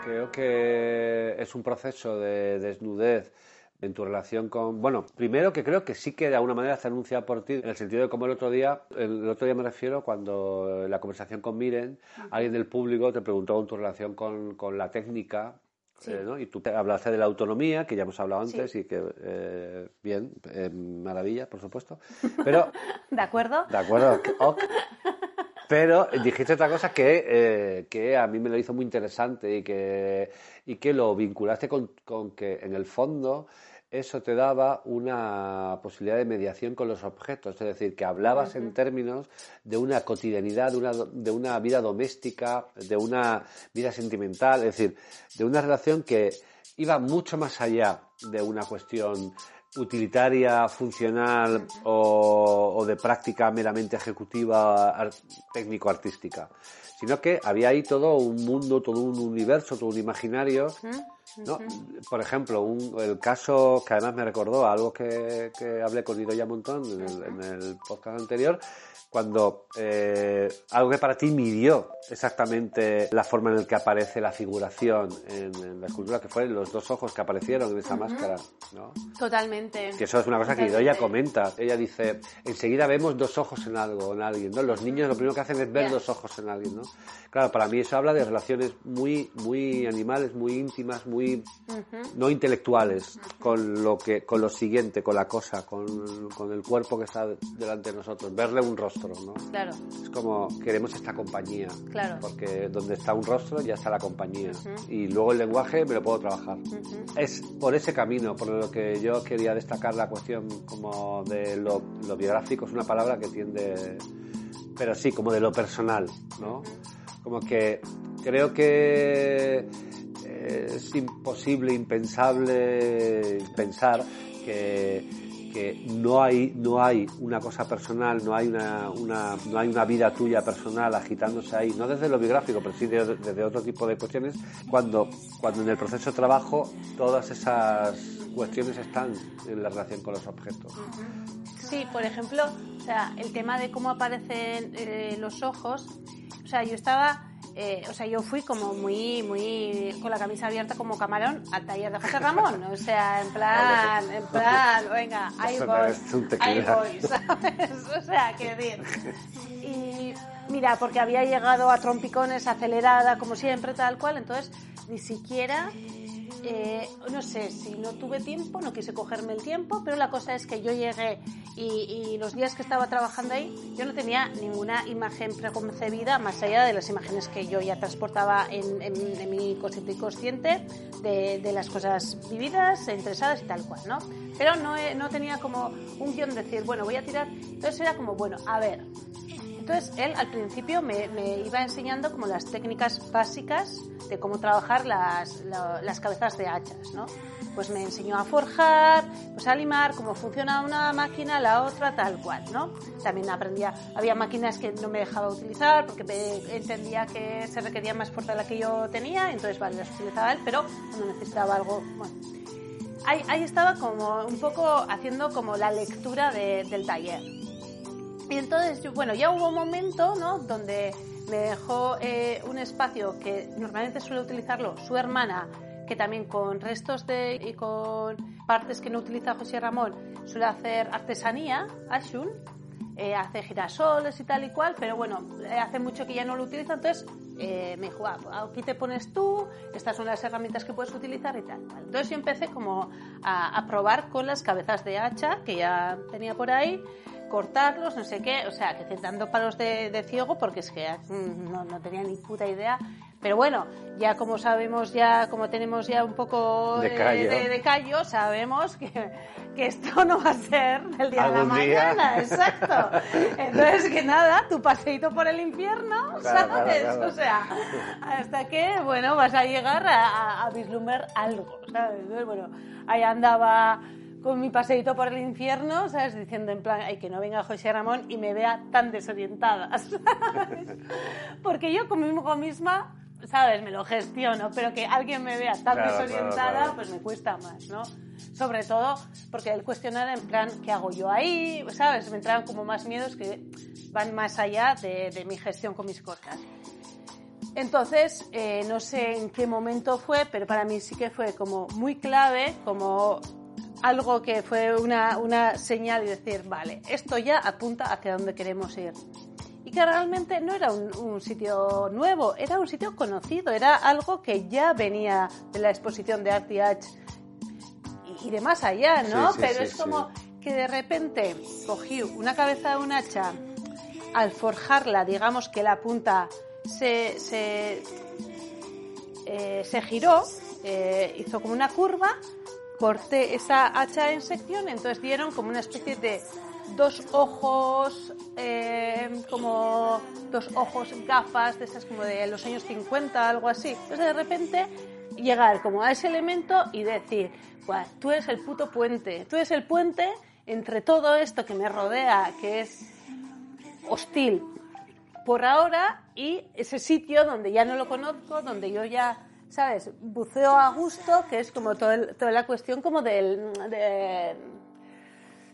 Creo que es un proceso de desnudez en tu relación con... Bueno, primero que creo que sí que de alguna manera se anuncia por ti, en el sentido de como el otro día, el otro día me refiero cuando en la conversación con Miren, alguien del público te preguntó en tu relación con, con la técnica, Sí. eh, ¿no? y tú te hablaste de la autonomía, que ya hemos hablado Sí. antes, y que, eh, bien, eh, maravilla, por supuesto, pero ¿De acuerdo? de acuerdo, ok. Pero dijiste otra cosa que, eh, que a mí me lo hizo muy interesante y que, y que lo vinculaste con, con que en el fondo eso te daba una posibilidad de mediación con los objetos, es decir, que hablabas en términos de una cotidianidad, de una, de una vida doméstica, de una vida sentimental, es decir, de una relación que iba mucho más allá de una cuestión utilitaria, funcional o, o de práctica meramente ejecutiva, ar- técnico-artística, sino que había ahí todo un mundo, todo un universo, todo un imaginario. ¿no? Por ejemplo, un- el caso que además me recordó a algo que, que hablé con Idoya Montón en el, en el podcast anterior, cuando eh, algo que para ti midió exactamente la forma en la que aparece la figuración en, en la escultura, que fueron los dos ojos que aparecieron en esa Ujú. máscara, ¿no? Totalmente. Que eso es una cosa que Totalmente. Idoya comenta. Ella dice, enseguida vemos dos ojos en algo, en alguien, ¿no? Los niños lo primero que hacen es ver Ya. dos ojos en alguien, ¿no? Claro, para mí eso habla de relaciones muy, muy animales, muy íntimas, muy Ujú. no intelectuales con lo que, con lo siguiente, con la cosa, con, con el cuerpo que está delante de nosotros, verle un rostro, ¿no? Claro, Es como queremos esta compañía, claro. porque donde está un rostro ya está la compañía. Y luego el lenguaje me lo puedo trabajar. Es por ese camino por lo que yo quería destacar la cuestión como de lo, lo biográfico, es una palabra que tiende, pero sí, como de lo personal, ¿no? Como que creo que eh, es imposible, impensable pensar que, no hay no hay una cosa personal, no hay una, una- no hay una vida tuya personal agitándose ahí, no desde lo biográfico, pero sí de- desde otro tipo de cuestiones, cuando, cuando en el proceso de trabajo todas esas cuestiones están en la relación con los objetos. Sí, por ejemplo, o sea, el tema de cómo aparecen eh, los ojos, o sea, yo estaba, eh, o sea, yo fui como muy, muy con la camisa abierta como camarón al taller de José Ramón, o sea, en plan, en plan, venga, ahí voy, ahí voy, ¿sabes? O sea, qué decir. Y mira, porque había llegado a trompicones acelerada, como siempre, tal cual, entonces ni siquiera eh, no sé, si no tuve tiempo, no quise cogerme el tiempo, pero la cosa es que yo llegué Y, y los días que estaba trabajando ahí, yo no tenía ninguna imagen preconcebida más allá de las imágenes que yo ya transportaba en, mi consciente inconsciente de, de las cosas vividas, interesadas y tal cual, ¿no? Pero no, no tenía como un guion de decir, bueno, voy a tirar. Entonces era como, bueno, a ver, entonces él al principio me, iba enseñando como las técnicas básicas de cómo trabajar las, la- las cabezas de hachas, ¿no? Pues me enseñó a forjar, pues a limar, cómo funciona una máquina, la otra, tal cual, ¿no? También aprendía, había máquinas que no me dejaba utilizar porque me- entendía que se requería más fuerza de la que yo tenía, entonces vale, las utilizaba él, pero cuando necesitaba algo, bueno, ahí, estaba como un poco haciendo como la lectura de- del taller. Y entonces, yo- bueno, ya hubo un momento, ¿no? Donde me dejó eh, un espacio que normalmente suele utilizarlo su hermana, que también con restos de y con partes que no utiliza José Ramón, suele hacer artesanía, Ashun, eh, hace girasoles y tal y cual, pero bueno, eh, hace mucho que ya no lo utiliza, entonces eh, me dijo, "Ah, pues aquí te pones tú, estas son las herramientas que puedes utilizar y tal. Entonces yo empecé como a, a probar con las cabezas de hacha que ya tenía por ahí, cortarlos, no sé qué, o sea, que dando palos de, de ciego porque es que mm, no, no tenía ni puta idea. Pero bueno, ya como sabemos, ya como tenemos ya un poco De callo. de, de callo, sabemos que, que esto no va a ser el día de la Algún día. mañana, exacto. Entonces, que nada, tu paseíto por el infierno, Claro, ¿sabes? claro, claro. O sea, hasta que, bueno, vas a llegar a, a- a vislumbrar algo, ¿sabes? Entonces, bueno, ahí andaba con mi paseíto por el infierno, ¿sabes? Diciendo en plan, ay, que no venga José Ramón y me vea tan desorientada, ¿sabes? Porque yo conmigo misma, ¿sabes? Me lo gestiono, pero que alguien me vea tan Claro, desorientada, claro, claro. pues me cuesta más, ¿no? Sobre todo porque el cuestionar en plan, ¿qué hago yo ahí? ¿Sabes? Me entraban como más miedos que van más allá de, de mi gestión con mis cosas. Entonces, eh, no sé en qué momento fue, pero para mí sí que fue como muy clave, como algo que fue una, una señal y decir, vale, esto ya apunta hacia donde queremos ir. Y que realmente no era un, un sitio nuevo, era un sitio conocido, era algo que ya venía de la exposición de ArtIH y, y de más allá, ¿no? Sí, sí, Pero sí, es como que de repente cogí una cabeza de un hacha, al forjarla, digamos que la punta se, se, eh, se giró, eh, hizo como una curva, corté esa hacha en sección, entonces dieron como una especie de dos ojos, eh, como dos ojos, gafas, de esas como de los años 50, algo así. Entonces de repente llegar como a ese elemento y decir, "Buah, tú eres el puto puente, tú eres el puente entre todo esto que me rodea, que es hostil por ahora y ese sitio donde ya no lo conozco, donde yo ya, ¿sabes? Buceo a gusto, que es como todo el- toda la cuestión como del, de,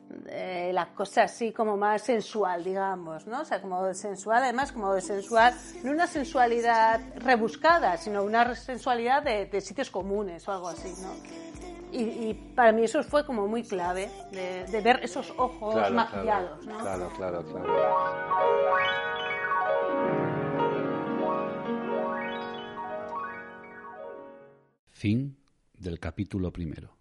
de la cosa así como más sensual, digamos, ¿no? O sea, como sensual, además como sensual, no una sensualidad rebuscada, sino una sensualidad de, de sitios comunes o algo así, ¿no? Y, y para mí eso fue como muy clave, de, de ver esos ojos Claro, maquillados, claro, ¿no? claro, claro, claro. Fin del capítulo primero.